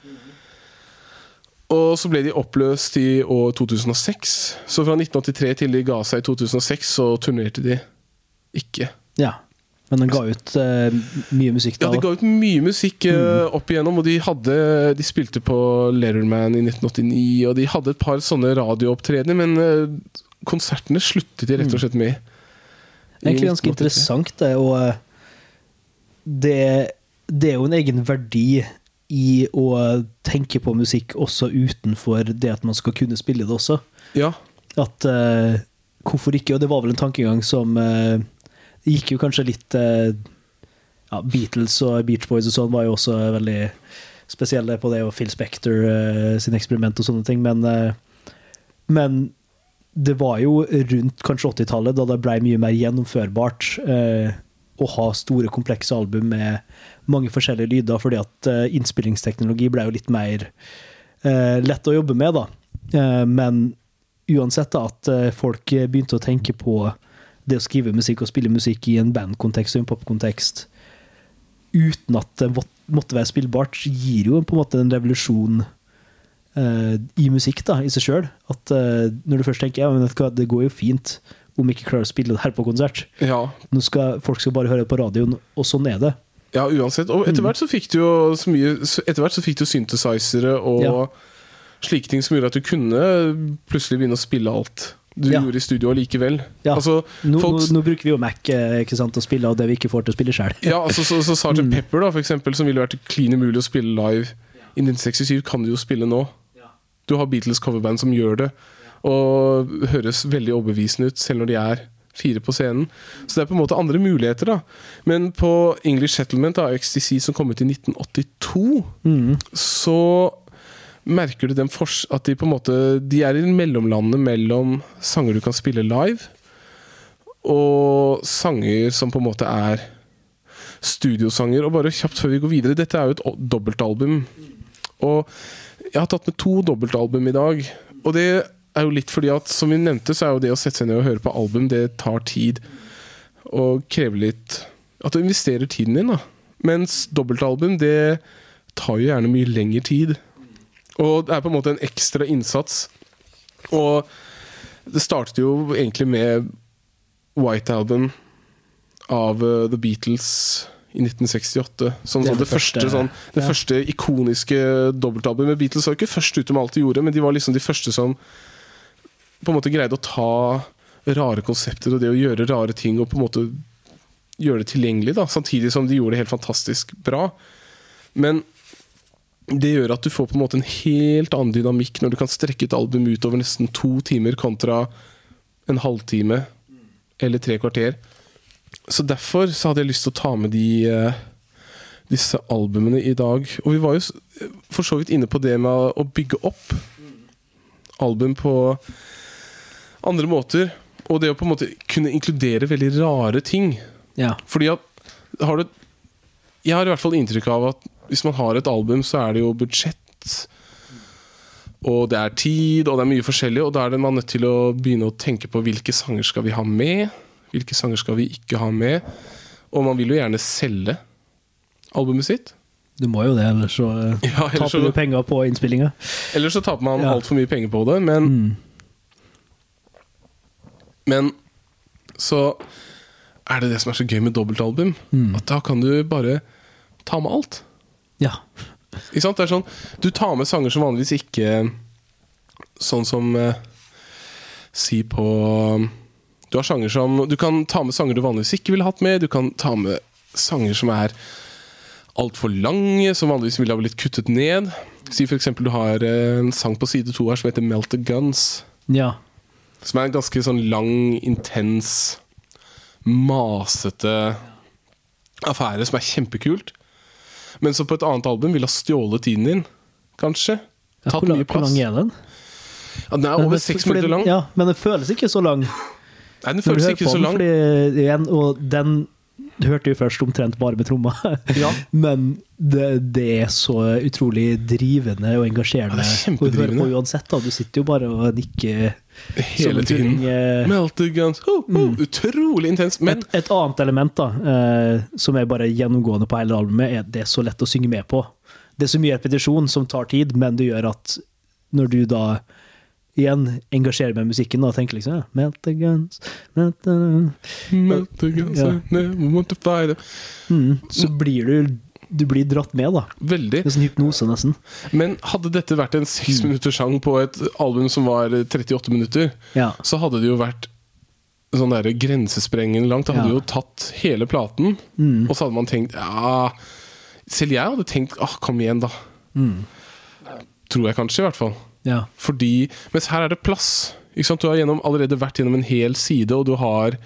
Og så ble de oppløst i år 2006. Så fra 1983 til de ga seg i 2006, så turnerte de ikke. Ja. Men den ga ut uh, mye musikk da. Ja, de ga ut mye musikk eh, opp igjennom, og de, hadde, de spilte på Letterman i 1989, og de hadde et par sånne radioopptredener, men uh, konsertene sluttet de rett og slett med. i Egentlig ganske interessant, det. Og det, det er jo en egen verdi i å tenke på musikk også utenfor det at man skal kunne spille det også. Ja, At uh, hvorfor ikke? Og det var vel en tankegang som uh, gikk jo kanskje litt uh, ja, Beatles og Beach Boys og sånn var jo også veldig spesielle på det, og Phil Spector uh, sin eksperiment og sånne ting, men, uh, men det var jo rundt kanskje 80-tallet, da det ble mye mer gjennomførbart eh, å ha store, komplekse album med mange forskjellige lyder, fordi at eh, innspillingsteknologi ble jo litt mer uh, lett å jobbe med, da. Uh, men uansett da, at folk begynte å tenke på det å skrive musikk og spille musikk i en bandkontekst og en popkontekst uten at det måtte være spillbart, gir jo på en måte en revolusjon uh, i musikk da, i seg sjøl. At uh, når du først tenker ja, men det går jo fint om ikke klarer å spille det her på konsert. ja. Nå skal, folk skal bare høre på radioen, og sånn er det. Ja, uansett. Og etter hvert så fikk du jo så mye Etter hvert så fikk du synthesizere og Ja. slike ting som gjorde at du kunne plutselig begynne å spille alt du Ja. gjorde i studio allikevel. Ja. Altså, Nå, folk, nå, nå bruker vi jo Mac eh, ikke sant, og spiller av det vi ikke får til å spille sjøl. ja, altså, så, så Sergeant *laughs* Mm. Pepper, da, for eksempel, som ville vært klin umulig å spille live i 1967, kan du jo spille nå. Du har Beatles coverband som gjør det, og høres veldig overbevisende ut, selv når de er Fire på scenen. Så det er på en måte andre muligheter, da. Men på English Settlement av XTC som kom ut i 1982, så merker du at de på en måte De er i mellomlandet mellom sanger du kan spille live, og sanger som på en måte er studiosanger. Og bare kjapt før vi går videre, dette er jo et dobbeltalbum. Og jeg har tatt med to dobbeltalbum i dag. Og det er jo litt fordi at, som vi nevnte, så er jo det å sette seg ned og høre på album, det tar tid. Og krever litt At du investerer tiden din, da. Mens dobbeltalbum, det tar jo gjerne mye lengre tid. Og det er på en måte en ekstra innsats. Og det startet jo egentlig med White Album av uh, The Beatles i 1968. Som Det sånn, det, det første, sånn, det ja. første ikoniske dobbeltalbumet. Beatles var ikke først ute med alt de gjorde, men de var liksom de første som på en måte greide å ta rare konsepter og det å gjøre rare ting og på en måte gjøre det tilgjengelig, da, samtidig som de gjorde det helt fantastisk bra. Men det gjør at du får på en måte en helt annen dynamikk når du kan strekke et album ut over nesten to timer kontra en halvtime eller tre kvarter. Så derfor så hadde jeg lyst til å ta med de eh, disse albumene i dag. Og vi var jo for så vidt inne på det med å bygge opp album på andre måter. Og det å på en måte kunne inkludere veldig rare ting. Ja. Fordi at har du Jeg har i hvert fall inntrykk av at hvis man har et album, så er det jo budsjett. Og det er tid, og det er mye forskjellig, og da er det man nødt til å begynne å tenke på hvilke sanger skal vi ha med, hvilke sanger skal vi ikke ha med. Og man vil jo gjerne selge albumet sitt. Du må jo det, ellers så eh, Ja, ellers taper du penger på innspillinga. ellers så taper man Ja. altfor mye penger på det, men Mm. Men så er det det som er så gøy med dobbeltalbum. Mm. At da kan du bare ta med alt. Ja. Ikke sant? Det er sånn, Du tar med sanger som vanligvis ikke Sånn som eh, Si på Du har sanger som Du kan ta med sanger du vanligvis ikke ville hatt med. Du kan ta med sanger som er altfor lange, som vanligvis ville ha blitt kuttet ned. Si f.eks. du har eh, en sang på side to her som heter 'Melt the Guns'. ja. Som er en ganske sånn lang, intens, masete affære som er kjempekult. Men som på et annet album ville ha stjålet tiden din, kanskje. Ja, Tatt mye hvor lang er den? Ja, den er over seks minutter lang. Ja, men den føles ikke så lang. Nei, den føles ikke så lang. Fordi, igjen, og den hørte jo først omtrent bare med tromma, *laughs* Ja. men det, det er så utrolig drivende og engasjerende. Ja, er å høre på uansett. da, Du sitter jo bare og nikker Hele tiden. tulling. eh. Guns. Oh, oh, Utrolig intens. Men Et, et annet element da, eh, som er bare gjennomgående på hele albumet, er at det er så lett å synge med på. Det er så mye repetisjon som tar tid, men det gjør at når du da igjen engasjerer med musikken og tenke liksom ja, Melt the guns melt the... Melt the guns Ja. I want to fight them. mm, Så blir du du blir dratt med, da. Veldig. Det er sånn hypnose, nesten. Men hadde dette vært en seks minutters sang på et album som var 38 minutter, Ja. så hadde det jo vært sånn der grensesprengende langt. Det hadde Ja. jo tatt hele platen, Mm. og så hadde man tenkt ja Selv jeg hadde tenkt ah, kom igjen, da. Mm. Tror jeg kanskje, i hvert fall. Ja. Fordi Mens her er det plass. Du har gjennom, allerede vært gjennom en hel side, og du har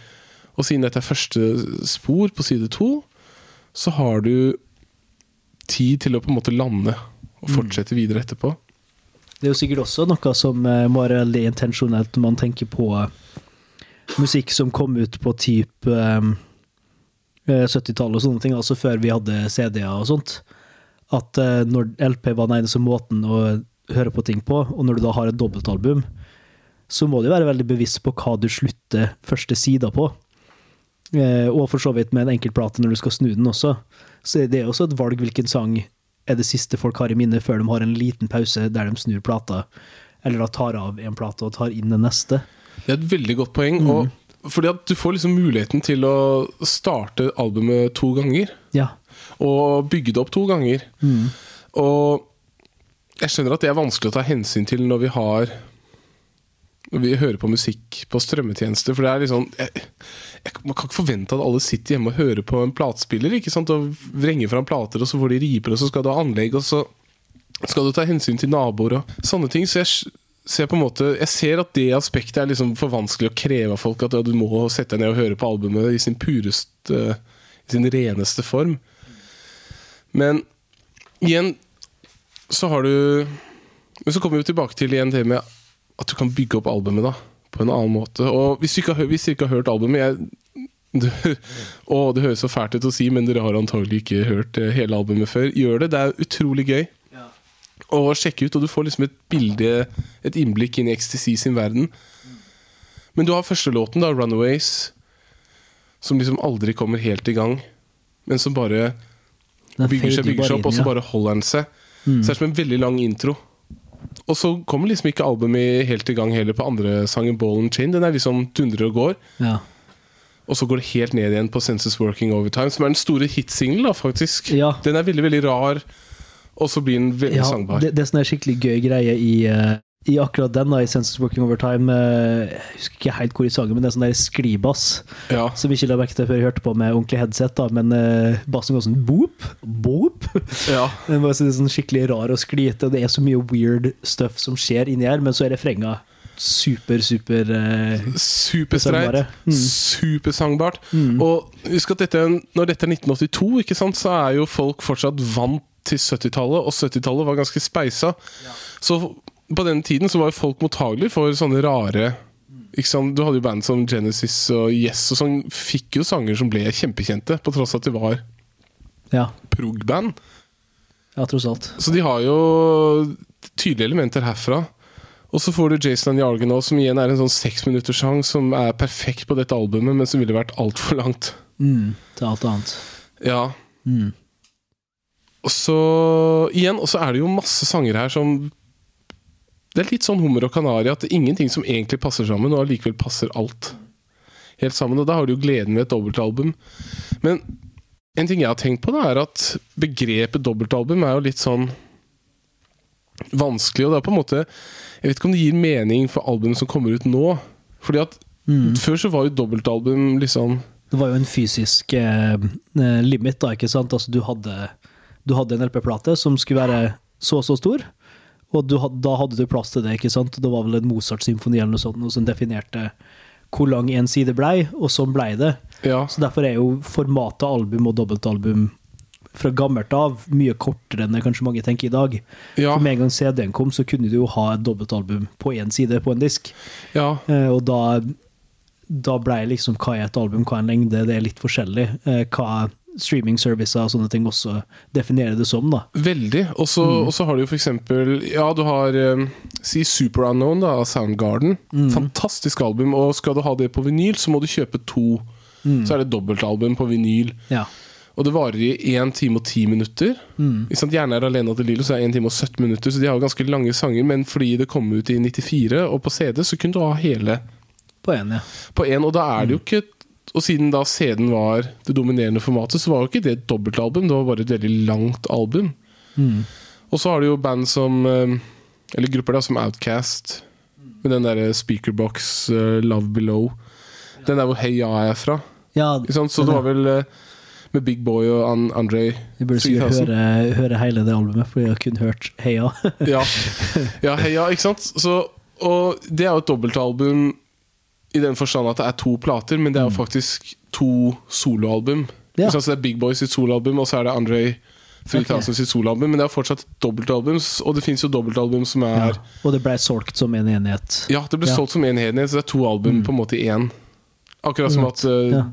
Og siden dette er første spor på side to, så har du tid til å på en måte lande og fortsette videre etterpå. Det er jo sikkert også noe som eh, må være veldig intensjonelt når man tenker på eh, musikk som kom ut på type eh, eh, 70-tallet og sånne ting, altså før vi hadde CD-er og sånt. At eh, når LP var den eneste måten å høre på ting på, og når du da har et dobbeltalbum, så må du være veldig bevisst på hva du slutter første sida på. Eh, og for så vidt med en enkeltplate når du skal snu den også. Så det er også et valg hvilken sang er det siste folk har i minne før de har en liten pause der de snur plata, eller da tar av en plate og tar inn den neste. Det er et veldig godt poeng. Og fordi at Du får liksom muligheten til å starte albumet to ganger. Ja. Og bygge det opp to ganger. Mm. Og jeg skjønner at det er vanskelig å ta hensyn til når vi har Når vi hører på musikk på strømmetjenester. For det er liksom jeg, jeg, Man kan ikke forvente at alle sitter hjemme og hører på en platespiller ikke sant? og vrenger fram plater, og så får de riper, og så skal du ha anlegg, og så skal du ta hensyn til naboer og sånne ting. Så jeg, jeg på en måte Jeg ser at det aspektet er liksom for vanskelig å kreve av folk. At du må sette deg ned og høre på albumet i sin pureste I sin reneste form. Men igjen så har du Men så kommer vi tilbake til igjen det med at du kan bygge opp albumet da på en annen måte. Og hvis du ikke har, du ikke har hørt albumet jeg, *laughs* du, å, det høres så fælt ut å si, men dere har antagelig ikke hørt eh, hele albumet før. Gjør det. Det er utrolig gøy å sjekke ut, og du får liksom et bilde, et innblikk inn i Ecstasy sin verden. Men du har første låten, da, 'Runaways', som liksom aldri kommer helt i gang, men som bare bygger seg, bygger seg opp, og så bare holder den seg. Så det er som en veldig lang intro. Og så kommer liksom ikke albumet helt i gang heller på andre sangen, 'Ball and Chain'. Den er liksom dundrer og går. Ja. Og så går det helt ned igjen på 'Senses Working Overtime', som er den store hitsingelen, faktisk. Ja. Den er veldig, veldig rar, og så blir den veldig Ja, sangbar. det, det er sånn skikkelig gøy greie i, eh, i akkurat den, da, i Senses Working Overtime. eh, jeg husker ikke helt hvor i sangen, men det er sånn der sklibass. Ja. Som vi ikke la merke til før jeg hørte på med ordentlig headset, da, men uh, bassen går sånn boop, boop. ja. *laughs* Den var sånn skikkelig rar og skliete, og det er så mye weird stuff som skjer inni her, men så er refrenga super, super uh, Superstreit. Mm. Supersangbart. Og husk at dette, når dette er 1982, ikke sant, så er jo folk fortsatt vant til 70-tallet, og 70-tallet var ganske speisa. Så på den tiden så var jo folk mottagelige for sånne rare? Du hadde jo band som Genesis og Yes og sånn, fikk jo sanger som ble kjempekjente, på tross av at de var Ja, prog-band. ja, tross alt. Så de har jo tydelige elementer herfra. Og så får du Jason and Jargon også, som igjen er en sånn seksminutterssang som er perfekt på dette albumet, men som ville vært altfor langt. Mm, til alt annet. Ja. Mm. Og så igjen, og så er det jo masse sanger her som Det er litt sånn hummer og kanari, at det er ingenting som egentlig passer sammen, og allikevel passer alt helt sammen. Og da har du jo gleden ved et dobbeltalbum. Men en ting jeg har tenkt på, da, er at begrepet dobbeltalbum er jo litt sånn vanskelig, og det er på en måte Jeg vet ikke om det gir mening for albumet som kommer ut nå. Fordi at Mm. før så var jo dobbeltalbum liksom Det var jo en fysisk eh, eh, limit, da, ikke sant? Altså, du hadde, du hadde en LP-plate som skulle være så og så stor, og du, da hadde du plass til det, ikke sant? Det var vel en Mozart-symfoni eller noe sånt som definerte hvor lang en side blei, og sånn blei det. Ja, Så derfor er jo formatet album og dobbeltalbum fra gammelt av mye kortere enn det kanskje mange tenker i dag. ja, For med en gang CD-en kom, så kunne du jo ha et dobbeltalbum på én side på en disk. ja. Eh, og da, da blei liksom hva er et album, hva er en lengde, det er litt forskjellig. Eh, hva streaming-servicer og sånne ting også definerer det som, da. Veldig. Og så mm. har du jo eksempel Ja, du har eh, Si Super Unknown da, av Soundgarden. Fantastisk album. Og skal du ha det på vinyl, så må du kjøpe to. Så er det dobbeltalbum på vinyl. Ja. Og det varer i 1 time og 10 minutter. Mm. Gjerne er alene til Lilo, så er det 1 time og 17 minutter. Så de har jo ganske lange sanger, men fordi det kom ut i 94, og på CD, så kunne du ha hele På én, ja. på én. Og da er det jo ikke Og siden da CD-en var det dominerende formatet, så var jo ikke det et dobbeltalbum, det var bare et veldig langt album. Og så har du jo band som eh, Eller grupper da som Outcast, med den derre Speakerbox, eh, Love Below. Den der hvor Hey Ya er fra. ja Så det var vel eh, med Big Boy og An Andre Vi burde sikkert høre, høre hele det albumet, for jeg har kun hørt Heia. Ja, ja heia, ikke sant? Så, og det er jo et dobbeltalbum i den forstand at det er to plater, men det er jo faktisk to soloalbum. Ja. Så det er Big Boys sitt soloalbum, og så er det Andre 3000 Ok. sitt soloalbum. Men det er fortsatt dobbeltalbum, og det fins jo dobbeltalbum som er Ja. Og det ble solgt som en enhet. Ja, det ble Ja. solgt som én enhet, så det er to album på en måte i én. Akkurat som at uh, Ja.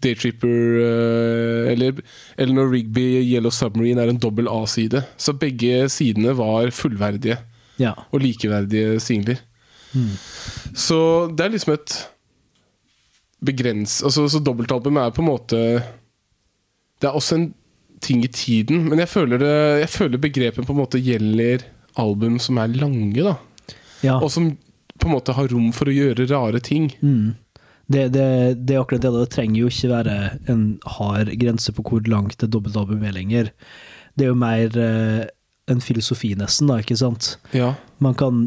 Daytripper uh, eller Eleanor Rigby Yellow Submarine er en dobbel A-side. Så begge sidene var fullverdige ja. og likeverdige singler. Så det er liksom et begrens... Altså, så dobbeltalbum er på en måte Det er også en ting i tiden, men jeg føler, det, jeg føler begrepet på en måte gjelder album som er lange, da. ja. Og som på en måte har rom for å gjøre rare ting. Mm. Det, det, det er akkurat det. Det trenger jo ikke være en hard grense på hvor langt et dobbeltalbum er lenger. Det er jo mer eh, en filosofi, nesten, da, ikke sant? Ja. Man kan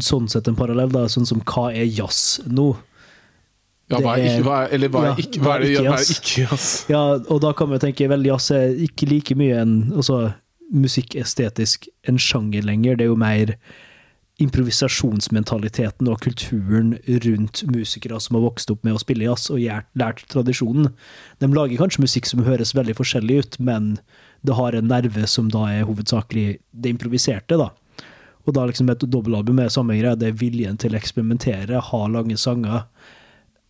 sånn sett en parallell, da, sånn som hva er jazz nå? Ja, hva er ikke, hva er, eller hva er Ja, ikke, hva er det, hva er ikke jazz? Ja, og da kan jo tenke vel, jazz er ikke like mye en altså, musikkestetisk en sjanger lenger. Det er jo mer improvisasjonsmentaliteten og kulturen rundt musikere som har vokst opp med å spille jazz og lært tradisjonen. De lager kanskje musikk som høres veldig forskjellig ut, men det har en nerve som da er hovedsakelig det improviserte. da. Og da liksom et dobbeltalbum er samme greie. Det er viljen til å eksperimentere, ha lange sanger.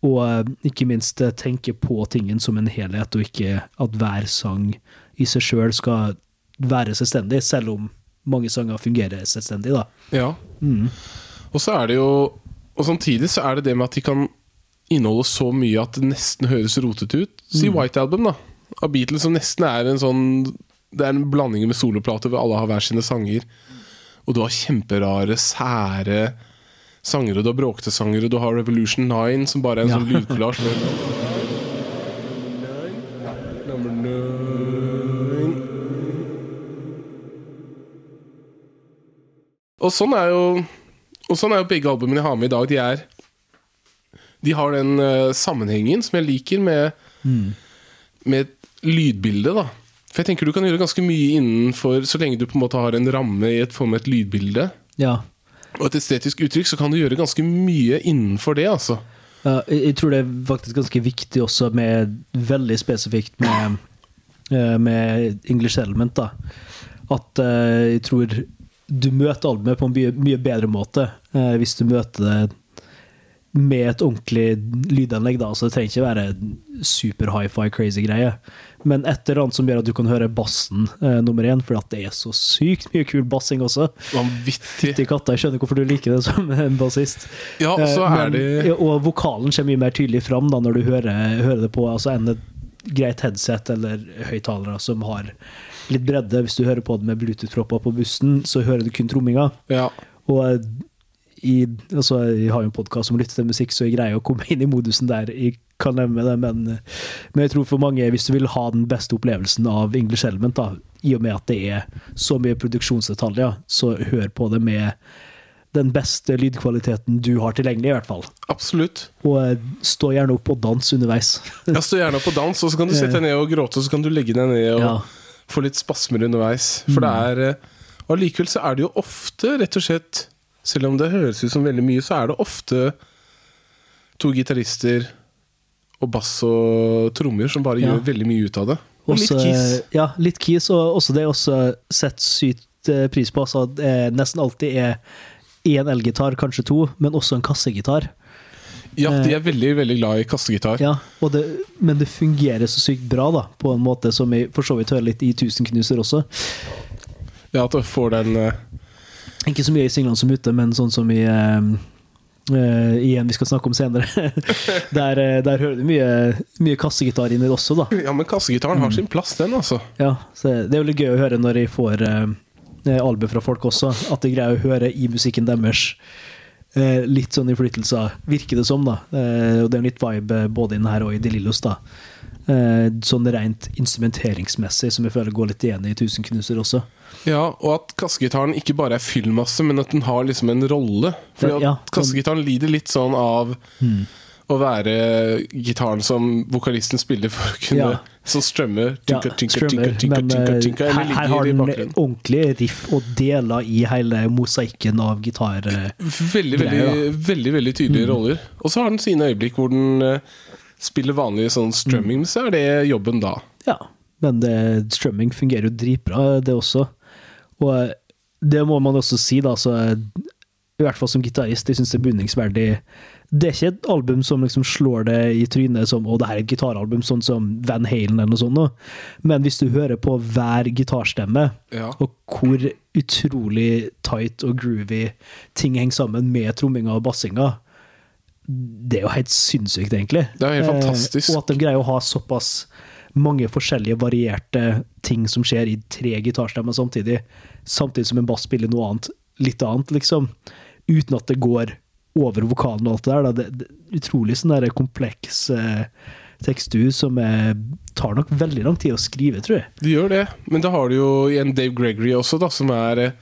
Og eh, ikke minst eh, tenke på tingen som en helhet, og ikke at hver sang i seg sjøl skal være selvstendig, selv om mange sanger fungerer selvstendig. da. Ja. Og så er det jo Og samtidig så er det det med at de kan inneholde så mye at det nesten høres rotete ut. Si White Album, da. Av Beatles, som nesten er en sånn Det er en blanding med soloplater hvor alle har hver sine sanger. Og du har kjemperare, sære sanger, og du har bråkete du har Revolution 9, som bare er en Ja. sånn lydkollasj. *laughs* Og sånn er jo Og sånn er jo begge albumene jeg har med i dag. De er De har den uh, sammenhengen som jeg liker med Med lydbildet, da. For jeg tenker du kan gjøre ganske mye innenfor Så lenge du på en måte har en ramme i et form av et lydbilde Ja. og et estetisk uttrykk, så kan du gjøre ganske mye innenfor det, altså. Ja, jeg tror det er faktisk ganske viktig også med veldig spesifikt med, eh, med English Element. da. At eh, jeg tror du møter albumet på en mye, mye bedre måte eh, hvis du møter det med et ordentlig lydanlegg. da, så Det trenger ikke være super hi-fi crazy greie, men et eller annet som gjør at du kan høre bassen eh, nummer én, for det er så sykt mye kul bassing også. Vanvittig. Fytti katta, jeg skjønner hvorfor du liker det som en bassist. Ja, og så Eh, er men- det ja, Og vokalen kommer mye mer tydelig fram da, når du hører, hører det på altså enn et greit headset eller høyttalere som har litt bredde. Hvis du hører på det med Bluetooth-propper på bussen, så hører du kun tromminga. Ja. Og eh, i, altså, jeg har jo en podkast som lytter til musikk, så jeg greier å komme inn i modusen der. Jeg kan nevne det, men, men jeg tror for mange, hvis du vil ha den beste opplevelsen av English Element, da, i og med at det er så mye produksjonsdetaljer, så hør på det med den beste lydkvaliteten du har tilgjengelig, i hvert fall. Absolutt. Og eh, stå gjerne opp og dans underveis. ja, stå gjerne og dans, og så kan du sette deg *laughs* ned og gråte, og så kan du legge deg ned og Ja. få litt spasmer underveis. For det er eh, Og allikevel så er det jo ofte, rett og slett Selv om det høres ut som veldig mye, så er det ofte to gitarister og bass og trommer som bare Ja. gjør veldig mye ut av det. Og litt keys. Ja, litt keys, og også det er også sett sykt eh, pris på. Altså, at det nesten alltid er én elgitar, kanskje to, men også en kassegitar. Ja, de er veldig, veldig glad i kassegitar. Ja, og det, men det fungerer så sykt bra, da, på en måte som jeg for så vidt hører litt i Tusenknuser også. Ja, at du får den eh, Ikke så mye i singlene som ute, men sånn som i uh, eh, igjen vi skal snakke om senere. *laughs* der, eh, der hører du mye, mye kassegitar inni det også, da. Ja, men kassegitaren har sin plass, den, altså. Ja, så det er jo litt gøy å høre når jeg får uh, album fra folk også, at jeg greier å høre i musikken deres litt sånn innflytelser, virker det som, da. Og det er en litt vibe både inn her og i De Lillos, da. Sånn rent instrumenteringsmessig, som jeg føler går litt igjen i Tusenknuser også. Ja, og at kassegitaren ikke bare er fyllmasse, men at den har liksom en rolle. Fordi at Ja, sånn- kassegitaren lider litt sånn av å være gitaren som vokalisten spiller for å kunne Ja. Så strømme Ja, tinka, tinka, strømmer, tinka, tinka, men tinka, eh, tinka, her, her har den ordentlig riff og deler i hele mosaikken av gitar. eh, Veldig, veldig, veldig, veldig tydelige Mm. roller. Og så har den sine øyeblikk hvor den eh, spiller vanlig sånn strømming, men så er det jobben da. Ja, men det, strømming fungerer jo dritbra, det også. Og eh, det må man også si, da, så eh, i hvert fall som gitarist, jeg syns det er beundringsverdig. Det er ikke et album som liksom slår det i trynet som å, det her er et gitaralbum, sånn som Van Halen eller noe sånt. nå. Men hvis du hører på hver gitarstemme, Ja. og hvor utrolig tight og groovy ting henger sammen med tromminga og bassinga, det er jo helt sinnssykt, egentlig. Det er helt fantastisk. Eh, og at de greier å ha såpass mange forskjellige varierte ting som skjer i tre gitarstemmer samtidig, samtidig som en bass spiller noe annet, litt annet, liksom. Uten at det går over vokalen og alt det der. Det, er utrolig sånn der kompleks eh, tekstur som eh, tar nok veldig lang tid å skrive, tror jeg. Det gjør det, men da har du jo igjen Dave Gregory også, da, som er eh,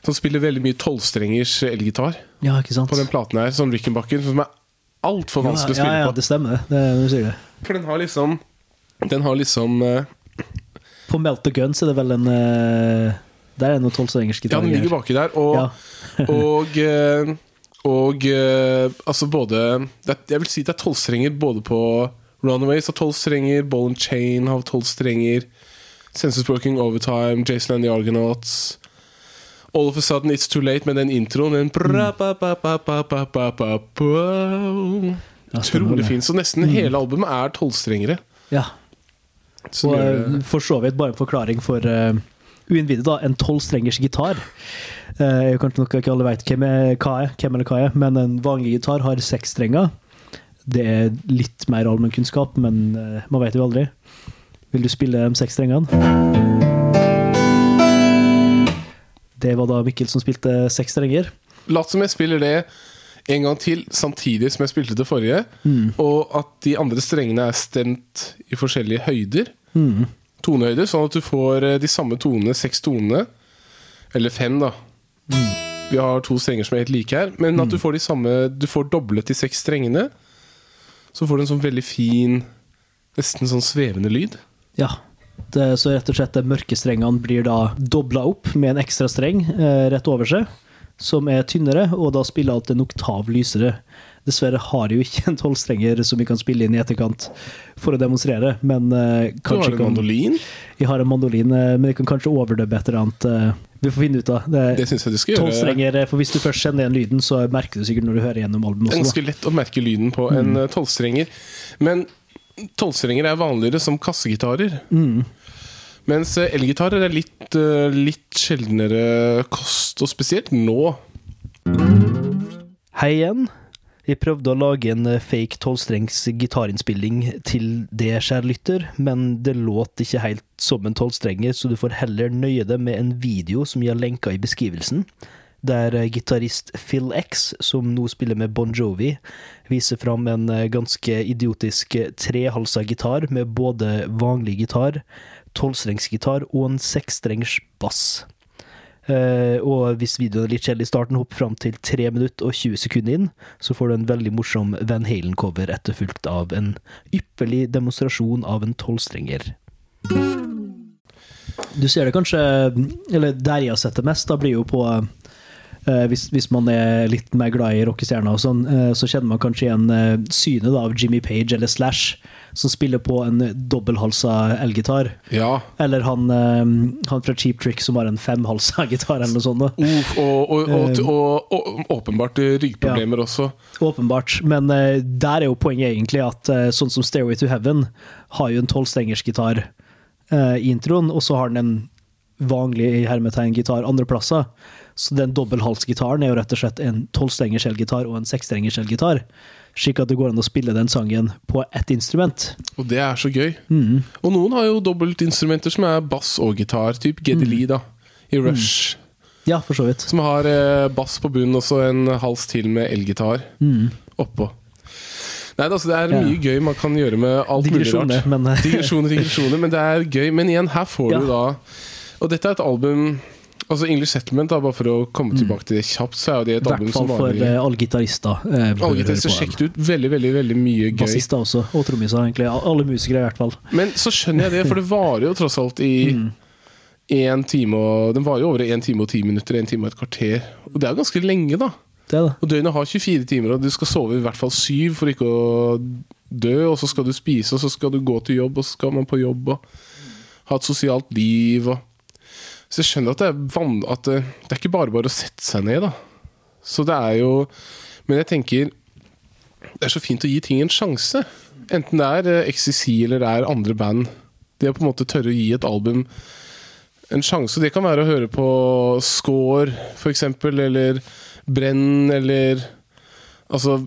Som spiller veldig mye tolvstrengers elgitar Ja, på den platen her, sånn Rickenbacken, som er altfor vanskelig å ja, spille ja, på. det stemmer. Det, det, det. For den har liksom den har liksom uh, På Melt the Guns er det vel en uh, Der er det noe tolvstrengersk gitar. Ja, den ligger baki der. Og, ja. *laughs* og, uh, og altså både er, Jeg vil si det er tolvstrenger både på Runaways har tolv strenger, Ball and Chain har tolv strenger, Census Working Overtime, Jason and the Argonauts All of a sudden it's too late med den introen. Den mm. Utrolig mm. ja, fin. Så nesten mm. hele albumet er tolvstrengere. Ja. Som Og eh, for så vidt bare en forklaring for uh, uinnvidde, da. En tolvstrengers gitar. Uh, kanskje nok ikke alle vet hvem, hvem eller hva er, men en vanlig gitar har seks strenger. Det er litt mer allmennkunnskap, men uh, man vet jo aldri. Vil du spille de seks strengene? Det var da Mikkel som spilte seks strenger. Lat som jeg spiller det en gang til samtidig som jeg spilte det forrige, og at de andre strengene er stemt i forskjellige høyder. Tonehøyder, sånn at du får eh, de samme tonene, seks tonene. Eller fem, da. Vi har to strenger som er helt like her. Men at du får de samme Du får doblet de seks strengene. Så får du en sånn veldig fin, nesten sånn svevende lyd. Ja. Det, så rett og slett de mørke strengene blir da dobla opp med en ekstra streng eh, rett over seg, som er tynnere, og da spiller alt en oktav lysere. Dessverre har jeg jo ikke en tolvstrenger som vi kan spille inn i etterkant for å demonstrere, men kanskje Du har en kan- mandolin. Jeg har en mandolin, uh, men jeg kan kanskje overdubbe et eller annet. Uh, vi får finne ut av det. Det syns jeg du skal gjøre. Tolvstrenger, eh, for hvis du først kjenner igjen lyden, så merker du sikkert når du hører gjennom Det albumet er også. ganske lett å merke lyden på en eh, tolvstrenger. Men tolvstrenger er vanligere som kassegitarer. Mens eh, elgitarer er litt, eh, litt sjeldnere kost, og spesielt nå. Hei igjen. Jeg prøvde å lage en eh, fake tolvstrengs gitarinnspilling til det, kjære lytter, men det låt ikke helt som en tolvstrenger, så du får heller nøye deg med en video som jeg har lenka i beskrivelsen, der gitarist Phil X, som nå spiller med Bon Jovi, viser fram en ganske idiotisk eh, trehalsa gitar med både vanlig gitar, tolvstrengsgitar og en seksstrengs bass. Uh, og hvis videoen er litt kjedelig i starten, hopp fram til 3 minutter og 20 sekunder inn, så får du en veldig morsom Van Halen-cover etterfulgt av en ypperlig demonstrasjon av en tolvstrenger. Du ser det kanskje Eller der jeg har sett det mest, da blir jo på eh, hvis, hvis man er litt mer glad i rockestjerner og sånn, eh, så kjenner man kanskje igjen eh, synet av Jimmy Page eller Slash, som spiller på en dobbelthalsa elgitar. Ja. Eller han, eh, han fra Cheap Trick som har en femhalsa gitar, eller noe sånt. Uf, og, og, og, og, åpenbart ryggproblemer ja. også. Åpenbart. Men eh, der er jo poenget egentlig at eh, sånn som Stairway to Heaven har jo en tolvstengers gitar eh, i introen, og så har den en vanlig hermetegngitar hermetegn gitar andre plasser. Så den dobbelthalsgitaren er jo rett og slett en tolvstrengers elgitar og en seksstrengers elgitar. Slik at det går an å spille den sangen på ett instrument. Og det er så gøy. Mm. Og noen har jo dobbeltinstrumenter som er bass og gitar, typ Geddy Mm. Da, i Rush. Ja, for så vidt. Som har eh, bass på bunnen og så en hals til med elgitar oppå. Nei, altså, det er mye Ja. gøy man kan gjøre med alt mulig rart. men Digresjoner, digresjoner, men det er gøy. Men igjen, her får Ja. du da Og dette er et album Altså English Settlement, da, bare for å komme tilbake til det kjapt, så er jo det et i album hvert fall som for varer eh, alle gitarister. eh, Alle gitarister, sjekket sjekk ut. Veldig, veldig veldig mye gøy. Bassister også, og trommiser, egentlig. Alle musikere, i hvert fall. Men så skjønner jeg det, for det varer jo tross alt i Mm. én time og Den varer jo over én time og ti minutter, én time og et kvarter. Og det er ganske lenge, da. Det det. Og døgnet har 24 timer, og du skal sove i hvert fall syv for ikke å dø. Og så skal du spise, og så skal du gå til jobb, og så skal man på jobb og ha et sosialt liv. Og så jeg skjønner at det er van at det, det er ikke bare bare å sette seg ned, da. Så det er jo Men jeg tenker det er så fint å gi ting en sjanse. Enten det er eh, XCC eller det er andre band. Det å på en måte tørre å gi et album en sjanse. Det kan være å høre på Score, eksempel, eller Brenn, eller Altså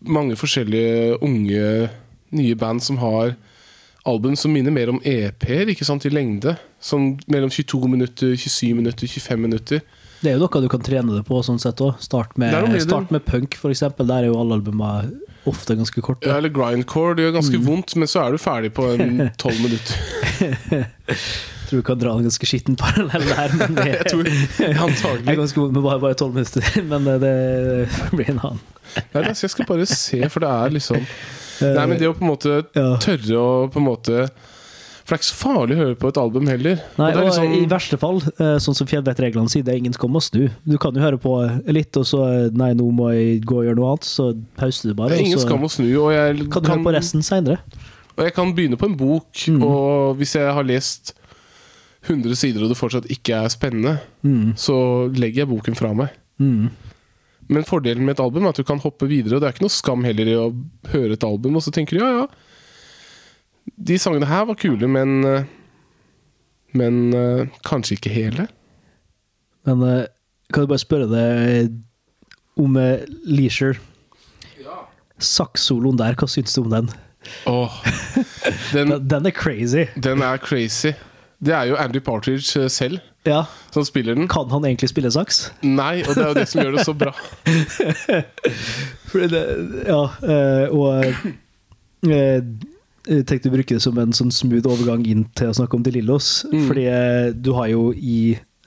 mange forskjellige unge, nye band som har album som minner mer om EP-er, ikke sant, i lengde. Sånn mellom 22 minutter, 27 minutter, 25 minutter. Det er jo noe du kan trene det på, sånn sett òg. Start, med- start med punk, eksempel. Der er jo alle albumene ofte ganske korte. Ja, eller grindcore. Det gjør ganske vondt, men så er du ferdig på *laughs* tolv 12 minutter. *laughs* Tror du kan dra en ganske skitten parallell der, men det *laughs* Jeg tror er ganske vondt med bare, bare 12 minutter. Men det, det blir en annen. Nei, altså, Jeg skal bare se, for det er liksom Nei, men det å på en måte Ja. tørre å på en måte For det er ikke så farlig å høre på et album heller. Nei, og er og liksom, I verste fall, eh, sånn som fjellvettreglene sier, det er ingen skam å snu. Du kan jo høre på litt, og så eh, Nei, nå må jeg gå og gjøre noe annet. Så pauser du bare. det er ingen skam å snu. Og jeg kan du høre på resten seinere. Og jeg kan begynne på en bok, Mm. og hvis jeg har lest 100 sider og det fortsatt ikke er spennende, Mm. så legger jeg boken fra meg. Mm. Men fordelen med et album er at du kan hoppe videre, og det er ikke noe skam heller i å høre et album, og så tenker du ja, ja. De sangene her var kule, men eh, Men eh, kanskje ikke hele. Men eh, kan du bare spørre deg om Leisure? Ja. Sakssoloen der, hva syns du om den? Oh, den, *laughs* Den, den er crazy. den er crazy. Det er jo Andy Partridge selv Ja, som spiller den. Kan han egentlig spille saks? Nei, og det er jo det som gjør det så bra. *laughs* Det, ja, eh, og eh, jeg tenkte å bruke det som en sånn smooth overgang inn til å snakke om De Lillos. Mm. Fordi eh, du har jo i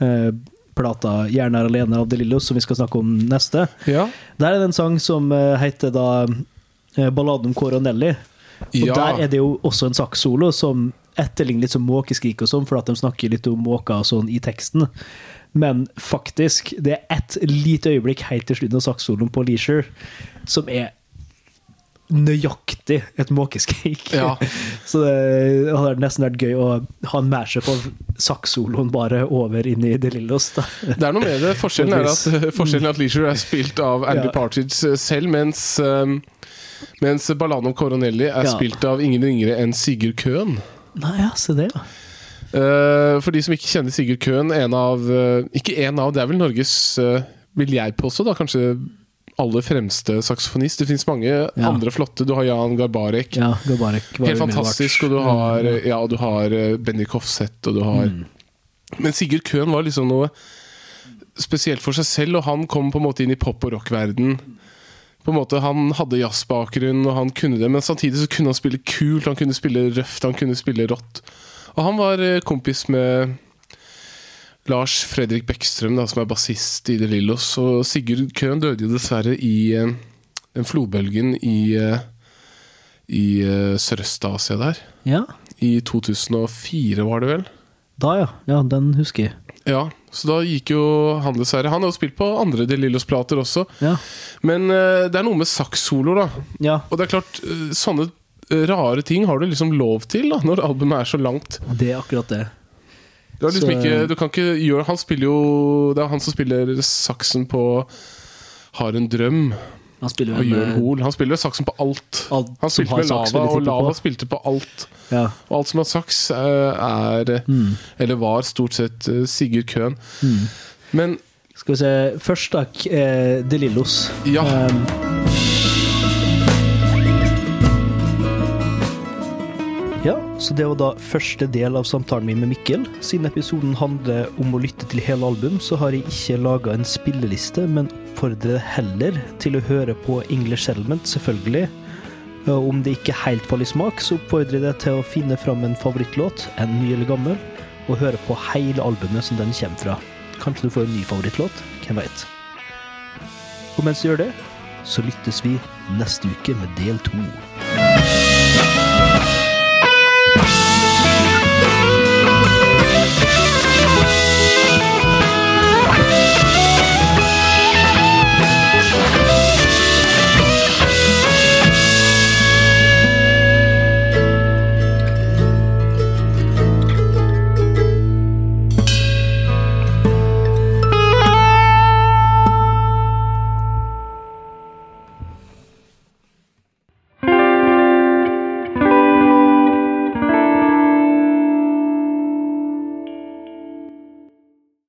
eh, plata 'Gjerne er alene' av De Lillos, som vi skal snakke om neste. Ja. Der er det en sang som eh, heter da eh, 'Balladen om Coronelli'. Og ja. der er det jo også en sakssolo som etterligner litt som måkeskrik og sånn, for at de snakker litt om måker og sånn i teksten. Men faktisk, det er ett lite øyeblikk helt til slutten av saksoloen på Leisure som er nøyaktig et måkeskrik. Ja. *laughs* Så det hadde nesten vært gøy å ha en mashup av saksoloen bare over inn i De Lillos. Da. Det er noe med det. Forskjellen er at, *laughs* forskjellen er at Leisure er spilt av Andy Ja. Partridge selv, mens, um, mens Ballano Coronelli er Ja. spilt av ingen ringere enn Sigurd Køhn. Nei, ja, se det, ja. Uh, for de som ikke kjenner Sigurd Køhn, en av uh, Ikke en av, det er vel Norges, uh, vil jeg påstå, da kanskje aller fremste saksofonist. Det fins mange andre flotte. Du har Jan Garbarek. ja Garbarek var Helt fantastisk. Og du har, ja, du har Benny Kofseth, og du har Men Sigurd Køhn var liksom noe spesielt for seg selv, og han kom på en måte inn i pop- og rockverden På en måte, Han hadde jazzbakgrunn, og han kunne det, men samtidig så kunne han spille kult, han kunne spille røft, han kunne spille rått. Og han var eh, kompis med Lars Fredrik Bekkstrøm, da, som er bassist i De Lillos. Og Sigurd Køhn døde jo dessverre i eh, den flodbølgen i, eh, i eh, Sørøst-Asia der. Ja, I 2004, var det vel? da ja. Ja, den husker jeg. Ja, så da gikk jo han dessverre. Han har jo spilt på andre De Lillos-plater også. Ja. Men eh, det er noe med sakssoloer, da. ja. Og det er klart, eh, sånne eh, rare ting har du liksom lov til da når albumet er så langt. Det er akkurat det. Du, har liksom Så- ikke, du kan ikke gjøre Han spiller jo Det er han som spiller saksen på Har en drøm Han spiller og jo Jørn en, Hoel. Han spiller saksen på alt. alt Han spilte med Lava, og Lava på. spilte på alt. Ja. Og alt som har saks, eh, er Mm. Eller var stort sett eh, Sigurd Køhn. Men Skal vi se Først, da. Eh, De Lillos. Ja. Um, så det var da første del av samtalen min med Mikkel. Siden episoden handler om å lytte til hele album, så har jeg ikke laga en spilleliste, men oppfordrer heller til å høre på English Settlement, selvfølgelig. Og om det ikke helt faller i smak, så oppfordrer jeg deg til å finne fram en favorittlåt, en ny eller gammel, og høre på hele albumet som den kommer fra. Kanskje du får en ny favorittlåt, hvem veit. Og mens du gjør det, så lyttes vi neste uke med del to.